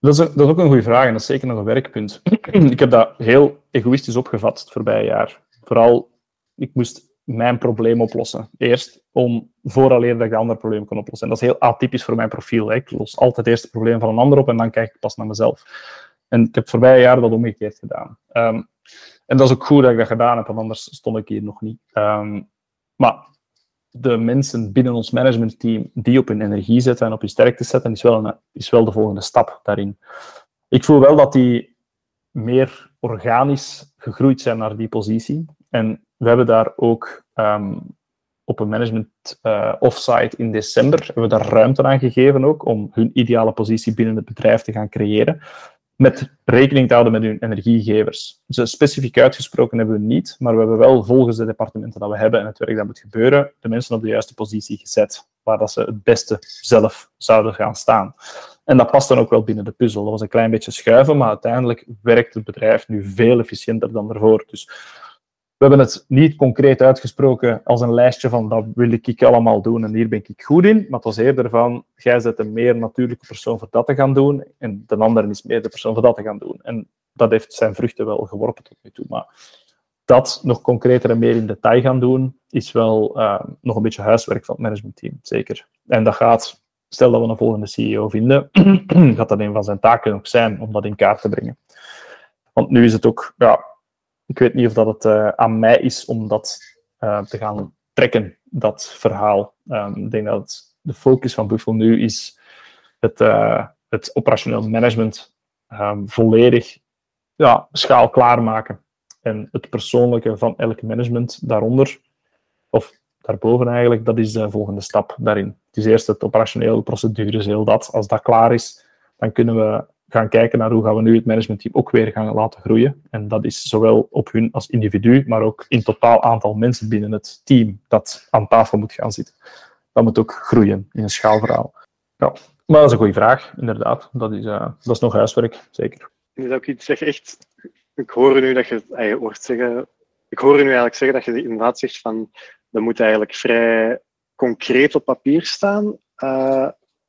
Dat is, dat is, ook een goede vraag en dat is zeker nog een werkpunt. ik heb dat heel egoïstisch opgevat het voorbije jaar. Vooral, ik moest mijn probleem oplossen. Eerst om vooraleer dat ik de andere probleem kon oplossen. En dat is heel atypisch voor mijn profiel. Hè. Ik los altijd eerst het probleem van een ander op en dan kijk ik pas naar mezelf. En ik heb voorbije jaar dat omgekeerd gedaan. Um, en dat is ook goed dat ik dat gedaan heb, want anders stond ik hier nog niet. Um, maar de mensen binnen ons managementteam die op hun energie zetten en op hun sterkte zetten, is wel, een, is wel de volgende stap daarin. Ik voel wel dat die meer organisch gegroeid zijn naar die positie. En we hebben daar ook um, op een management uh, offsite in december hebben we daar ruimte aan gegeven ook om hun ideale positie binnen het bedrijf te gaan creëren met rekening te houden met hun energiegevers. Dus specifiek uitgesproken hebben we niet, maar we hebben wel volgens de departementen dat we hebben en het werk dat moet gebeuren, de mensen op de juiste positie gezet, waar dat ze het beste zelf zouden gaan staan. En dat past dan ook wel binnen de puzzel. Dat was een klein beetje schuiven, maar uiteindelijk werkt het bedrijf nu veel efficiënter dan ervoor. Dus we hebben het niet concreet uitgesproken als een lijstje van dat wil ik allemaal doen en hier ben ik goed in. Maar het was eerder van, jij zet een meer natuurlijke persoon voor dat te gaan doen en de ander is meer de persoon voor dat te gaan doen. En dat heeft zijn vruchten wel geworpen tot nu toe. Maar dat nog concreter en meer in detail gaan doen, is wel uh, nog een beetje huiswerk van het managementteam, zeker. En dat gaat stel dat we een volgende CEO vinden, gaat dat een van zijn taken ook zijn om dat in kaart te brengen. Want nu is het ook, ja, ik weet niet of dat het uh, aan mij is om dat uh, te gaan trekken, dat verhaal. Um, ik denk dat de focus van Buffel nu is het, uh, het operationeel management um, volledig ja, schaal klaarmaken. En het persoonlijke van elk management daaronder, of daarboven eigenlijk, dat is de volgende stap daarin. Het is eerst het operationele procedures, heel dat. Als dat klaar is, dan kunnen we gaan kijken naar hoe gaan we nu het managementteam ook weer gaan laten groeien. En dat is zowel op hun als individu, maar ook in totaal aantal mensen binnen het team dat aan tafel moet gaan zitten. Dat moet ook groeien in een schaalverhaal. Ja. Maar dat is een goede vraag, inderdaad. Dat is, uh, dat is nog huiswerk, zeker. Is ook iets zeg echt. Ik hoor nu dat je eigenlijk hoort zeggen. Ik hoor nu eigenlijk zeggen dat je inderdaad zegt van dat moet eigenlijk vrij concreet op papier staan. Uh,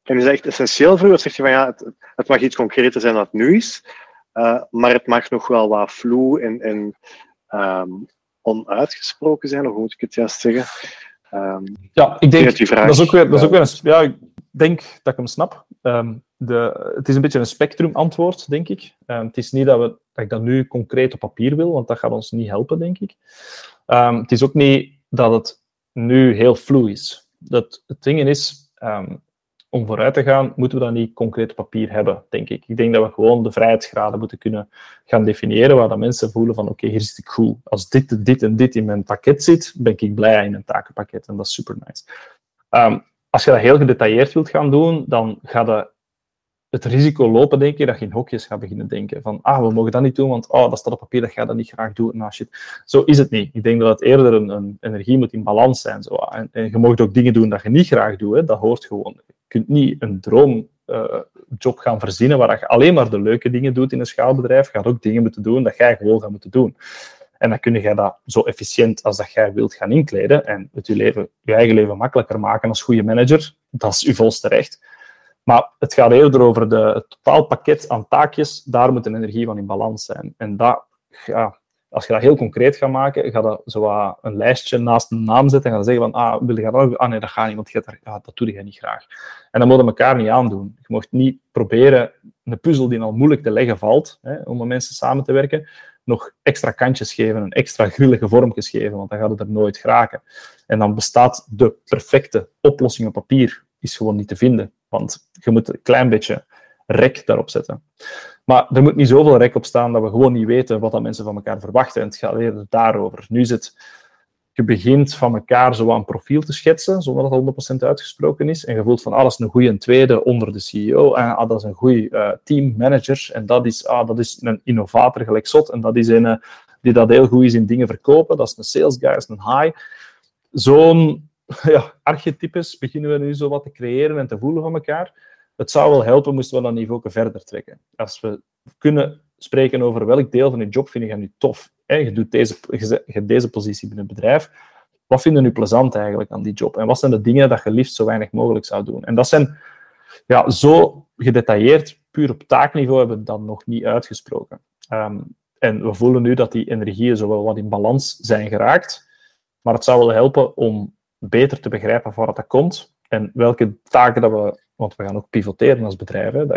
en is dat echt essentieel voor u? Of zeg je van ja, het, het, mag iets concreter zijn dan het nu is, uh, maar het mag nog wel wat vloe en, en um, onuitgesproken zijn, of hoe moet ik het juist zeggen? Um, ja, ik denk, dat, dat, is ook weer, dat is ook weer een, ja, ik denk dat ik hem snap. Um, de, het is een beetje een spectrum antwoord, denk ik. het is niet dat, we, dat ik dat nu concreet op papier wil, want dat gaat ons niet helpen, denk ik. het is ook niet dat het nu heel vloe is. Dat, het ding is, um, om vooruit te gaan, moeten we dat niet concreet papier hebben, denk ik. Ik denk dat we gewoon de vrijheidsgraden moeten kunnen gaan definiëren, waar dat mensen voelen van oké, hier zit ik goed. Als dit, dit en dit in mijn pakket zit, ben ik blij in een takenpakket. En dat is super nice. Um, als je dat heel gedetailleerd wilt gaan doen, dan ga je het risico lopen, denk je, dat je in hokjes gaat beginnen denken. Van, ah, we mogen dat niet doen, want oh, dat staat op papier, dat ga je dat niet graag doen. Nou, shit. Zo is het niet. Ik denk dat het eerder een, een energie moet in balans zijn. Zo. En, en, je mag ook dingen doen dat je niet graag doet. Hè. Dat hoort gewoon. Kunt niet een droomjob uh, gaan verzinnen waar je alleen maar de leuke dingen doet in een schaalbedrijf. Je gaat ook dingen moeten doen dat jij gewoon gaat moeten doen. En dan kun je dat zo efficiënt als dat jij wilt gaan inkleden en het je, leven, je eigen leven makkelijker maken als goede manager. Dat is je volste recht. Maar het gaat eerder over de, het totaalpakket aan taakjes. Daar moet de energie van in balans zijn. En dat, ja, als je dat heel concreet gaat maken, ga je zo een lijstje naast een naam zetten en gaan zeggen van, ah, wil je dat? Ah nee, dat gaat niet, want je dat, dat doe je niet graag. En dan moeten we elkaar niet aandoen. Je mocht niet proberen een puzzel die al moeilijk te leggen valt, hè, om met mensen samen te werken, nog extra kantjes geven, een extra grillige vormpjes geven, want dan gaat het er nooit geraken. En dan bestaat de perfecte oplossing op papier is gewoon niet te vinden. Want je moet een klein beetje rek daarop zetten. Maar er moet niet zoveel rek op staan dat we gewoon niet weten wat dat mensen van elkaar verwachten. En het gaat eerder daarover. Nu is het, je begint van elkaar zo een profiel te schetsen, zonder dat het 100% uitgesproken is. En je voelt van, ah, is een goede tweede onder de CEO. En ah, dat is een goede uh, teammanager. En dat is, ah, dat is een innovator gelijk zot. En dat is een uh, die dat heel goed is in dingen verkopen. Dat is een sales guy, is een high. Zo'n ja, archetypes beginnen we nu zo wat te creëren en te voelen van elkaar. Het zou wel helpen moesten we dat niveau verder trekken. Als we kunnen spreken over welk deel van je job vind je nu tof. Je, doet deze, je hebt deze positie binnen het bedrijf. Wat vinden nu plezant eigenlijk aan die job? En wat zijn de dingen dat je liefst zo weinig mogelijk zou doen? En dat zijn ja, zo gedetailleerd, puur op taakniveau, hebben we dat nog niet uitgesproken. Um, en we voelen nu dat die energieën zo wel wat in balans zijn geraakt. Maar het zou wel helpen om beter te begrijpen van wat dat komt en welke taken dat we, want we gaan ook pivoteren als dat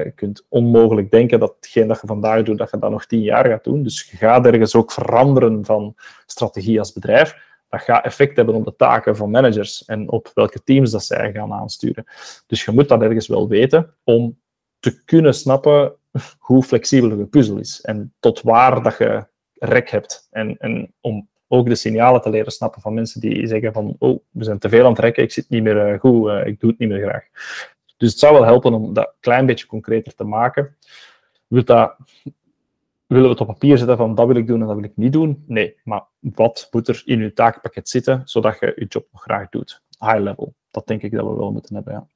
je kunt onmogelijk denken dat hetgeen dat je vandaag doet, dat je dat nog tien jaar gaat doen. Dus je gaat ergens ook veranderen van strategie als bedrijf. Dat gaat effect hebben op de taken van managers en op welke teams dat zij gaan aansturen. Dus je moet dat ergens wel weten om te kunnen snappen hoe flexibel je puzzel is en tot waar dat je rek hebt. En, en om ook de signalen te leren snappen van mensen die zeggen van oh, we zijn te veel aan het rekken, ik zit niet meer eh, goed, uh, ik doe het niet meer graag. Dus het zou wel helpen om dat een klein beetje concreter te maken. Wil dat, willen we het op papier zetten van dat wil ik doen en dat wil ik niet doen? Nee, maar wat moet er in je taakpakket zitten, zodat je je job nog graag doet? High level. Dat denk ik dat we wel moeten hebben, ja.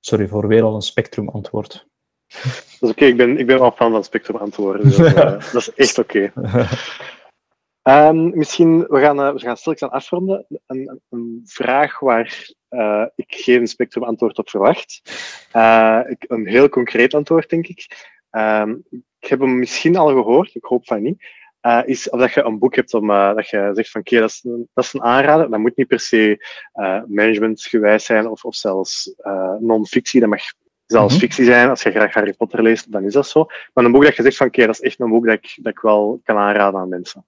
Sorry voor weer al een spectrum antwoord. Dat is oké, ik, ben, ik ben wel fan van spectrum antwoorden. Dus, uh, dat is echt oké. Um, misschien, we gaan, uh, we gaan aan afronden. Een, een vraag waar uh, ik geen spectrum antwoord op verwacht. Uh, ik, een heel concreet antwoord, denk ik. Um, ik heb hem misschien al gehoord, ik hoop van niet. uh, is of dat je een boek hebt om, dat je zegt van oké, dat, is, dat is een aanrader. Dat moet niet per se managementgewijs zijn of, of zelfs non-fictie. Dat mag zelfs mm -hmm. fictie zijn. Als je graag Harry Potter leest, dan is dat zo. Maar een boek dat je zegt van oké, dat is echt een boek dat ik, dat ik wel kan aanraden aan mensen.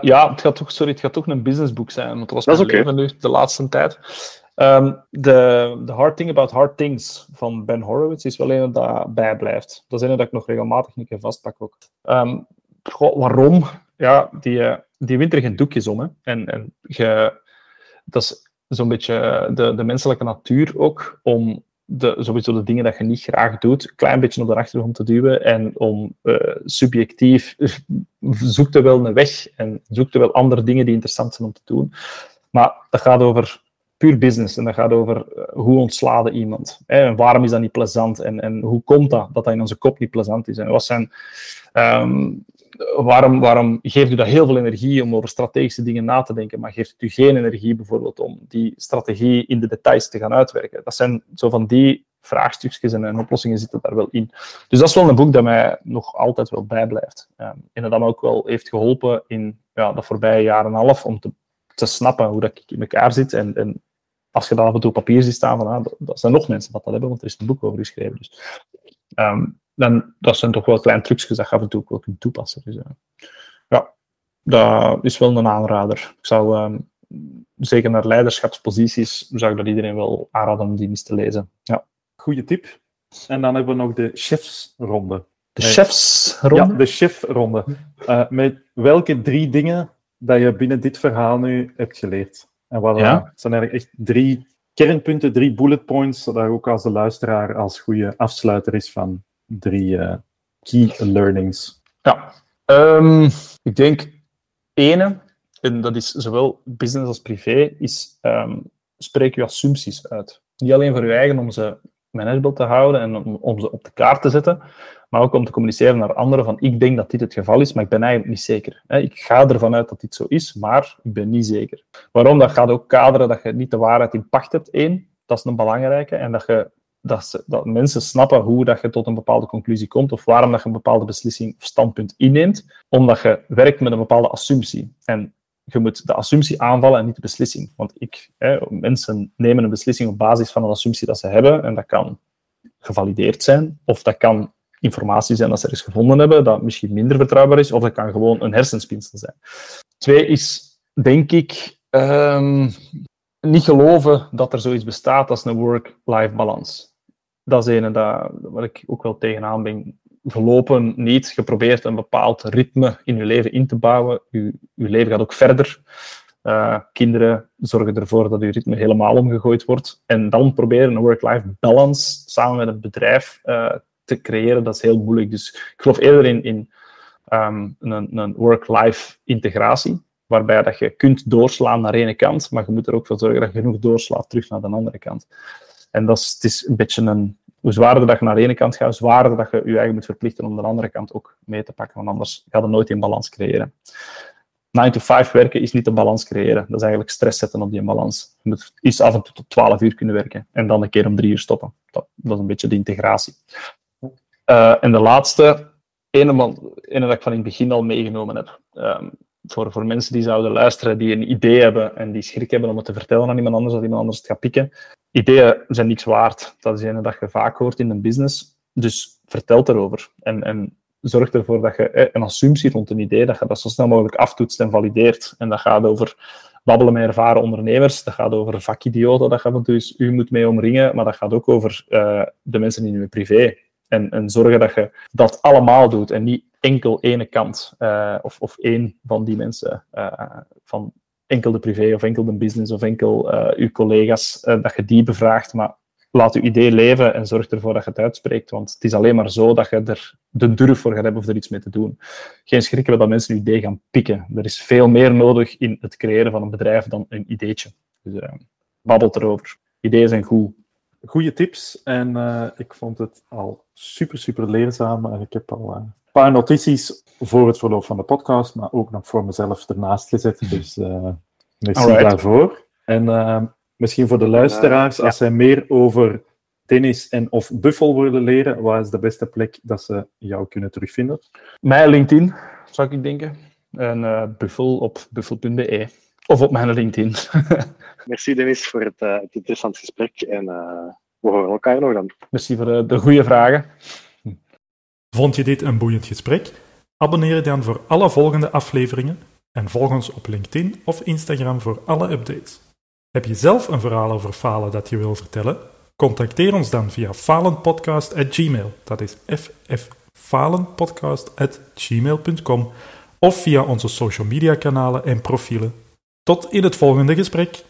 ja, het gaat, toch, sorry, het gaat toch een businessboek zijn. Want dat was dat mijn leven nu de laatste tijd. Um, de, the Hard Thing About Hard Things van Ben Horowitz is wel een dat bijblijft. Dat is een dat ik nog regelmatig een keer vastpak ook. Goh, waarom? Ja, die, die wint er geen doekjes om. En, en dat is zo'n beetje de, de menselijke natuur ook, om de, sowieso de dingen dat je niet graag doet, een klein beetje op de achtergrond te duwen en om uh, subjectief zoekt er wel een weg en zoekt er wel andere dingen die interessant zijn om te doen. Maar dat gaat over puur business. En dat gaat over uh, hoe ontslaat iemand. En waarom is dat niet plezant? En, en hoe komt dat dat dat in onze kop niet plezant is? En wat zijn, um, waarom, waarom geeft u dat heel veel energie om over strategische dingen na te denken, maar geeft u geen energie bijvoorbeeld om die strategie in de details te gaan uitwerken? Dat zijn zo van die vraagstukjes en, en oplossingen zitten daar wel in. Dus dat is wel een boek dat mij nog altijd wel bijblijft. Um, en dat me ook wel heeft geholpen in ja, dat voorbije jaar en half om te, te snappen hoe dat ik in elkaar zit en, en als je dat af en toe op papier ziet staan, van, ah, dat zijn nog mensen dat dat hebben, want er is een boek over geschreven. Dus, um, dan, dat zijn toch wel kleine trucjes dat je af en toe ook wel kunt toepassen. Dus, uh, ja, dat is wel een aanrader. Ik zou um, zeker naar leiderschapsposities, zou ik dat iedereen wel aanraden om die eens te lezen. Ja. Goeie tip. En dan hebben we nog de chefsronde. De chefsronde? Ja, de chefronde. Uh, met welke drie dingen dat je binnen dit verhaal nu hebt geleerd? En wat ja. zijn eigenlijk echt drie kernpunten, drie bullet points, zodat ook als de luisteraar als goede afsluiter is van drie uh, key learnings. Ja, um, ik denk ene, en dat is zowel business als privé, is um, spreek je assumpties uit. Niet alleen voor je eigen om ze manageable te houden en om, om ze op de kaart te zetten, maar ook om te communiceren naar anderen van ik denk dat dit het geval is, maar ik ben eigenlijk niet zeker. Ik ga ervan uit dat dit zo is, maar ik ben niet zeker. Waarom? Dat gaat ook kaderen dat je niet de waarheid in pacht hebt, één. Dat is een belangrijke. En dat, je, dat, dat mensen snappen hoe dat je tot een bepaalde conclusie komt of waarom dat je een bepaalde beslissing of standpunt inneemt, omdat je werkt met een bepaalde assumptie. En je moet de assumptie aanvallen en niet de beslissing. Want ik, hè, mensen nemen een beslissing op basis van een assumptie dat ze hebben en dat kan gevalideerd zijn of dat kan informatie zijn dat ze ergens gevonden hebben, dat misschien minder vertrouwbaar is, of dat kan gewoon een hersenspinsel zijn. Twee is, denk ik, um, niet geloven dat er zoiets bestaat als een work-life balance. Dat is een dat, waar ik ook wel tegenaan ben gelopen, niet geprobeerd een bepaald ritme in je leven in te bouwen. Je, leven gaat ook verder. Uh, kinderen zorgen ervoor dat je ritme helemaal omgegooid wordt. En dan proberen een work-life balance samen met het bedrijf uh, te creëren, dat is heel moeilijk. Dus ik geloof eerder in, in um, een, een work-life integratie, waarbij dat je kunt doorslaan naar de ene kant, maar je moet er ook voor zorgen dat je genoeg doorslaat terug naar de andere kant. En dat is, het is een beetje een... Hoe zwaarder dat je naar de ene kant gaat, hoe zwaarder dat je je eigen moet verplichten om de andere kant ook mee te pakken, want anders ga je nooit in balans creëren. 9 to 5 werken is niet een balans creëren. Dat is eigenlijk stress zetten op die balans. Je moet eens af en toe tot 12 uur kunnen werken en dan een keer om drie uur stoppen. Dat, dat is een beetje de integratie. Uh, en de laatste, ene, ene dat ik van in het begin al meegenomen heb. Um, voor, voor mensen die zouden luisteren, die een idee hebben en die schrik hebben om het te vertellen aan iemand anders, dat iemand anders het gaat pikken. Ideeën zijn niks waard. Dat is een dat je vaak hoort in een business. Dus vertel erover. En, en zorg ervoor dat je eh, een assumptie rond een idee, dat je dat zo snel mogelijk aftoetst en valideert. En dat gaat over babbelen met ervaren ondernemers, dat gaat over vakidioten, dat gaat dus u moet mee omringen, maar dat gaat ook over uh, de mensen in uw privé. En, en zorgen dat je dat allemaal doet en niet enkel ene kant uh, of, of één van die mensen, uh, van enkel de privé of enkel de business of enkel uh, uw collega's, dat je die bevraagt, maar laat je idee leven en zorg ervoor dat je het uitspreekt, want het is alleen maar zo dat je er de durf voor gaat hebben of er iets mee te doen. Geen schrik dat mensen een idee gaan pikken. Er is veel meer nodig in het creëren van een bedrijf dan een ideetje. Dus babbel erover. Ideeën zijn goed goede tips en uh, ik vond het al super, super leerzaam. En ik heb al uh, een paar notities voor het verloop van de podcast, maar ook nog voor mezelf ernaast gezet. Dus uh, merci Alright. daarvoor. En misschien voor de luisteraars, als zij meer over tennis en of buffel willen leren, waar is de beste plek dat ze jou kunnen terugvinden? Mijn LinkedIn, zou ik denken. En uh, buffel op buffel.be. Of op mijn LinkedIn. Merci Dennis voor het, uh, het interessant gesprek. En uh, we horen elkaar nog dan. Merci voor de goede vragen. Vond je dit een boeiend gesprek? Abonneer je dan voor alle volgende afleveringen en volg ons op LinkedIn of Instagram voor alle updates. Heb je zelf een verhaal over falen dat je wil vertellen? Contacteer ons dan via falenpodcast.gmail. Dat is fffalenpodcast.gmail.com of via onze social media kanalen en profielen. Tot in het volgende gesprek.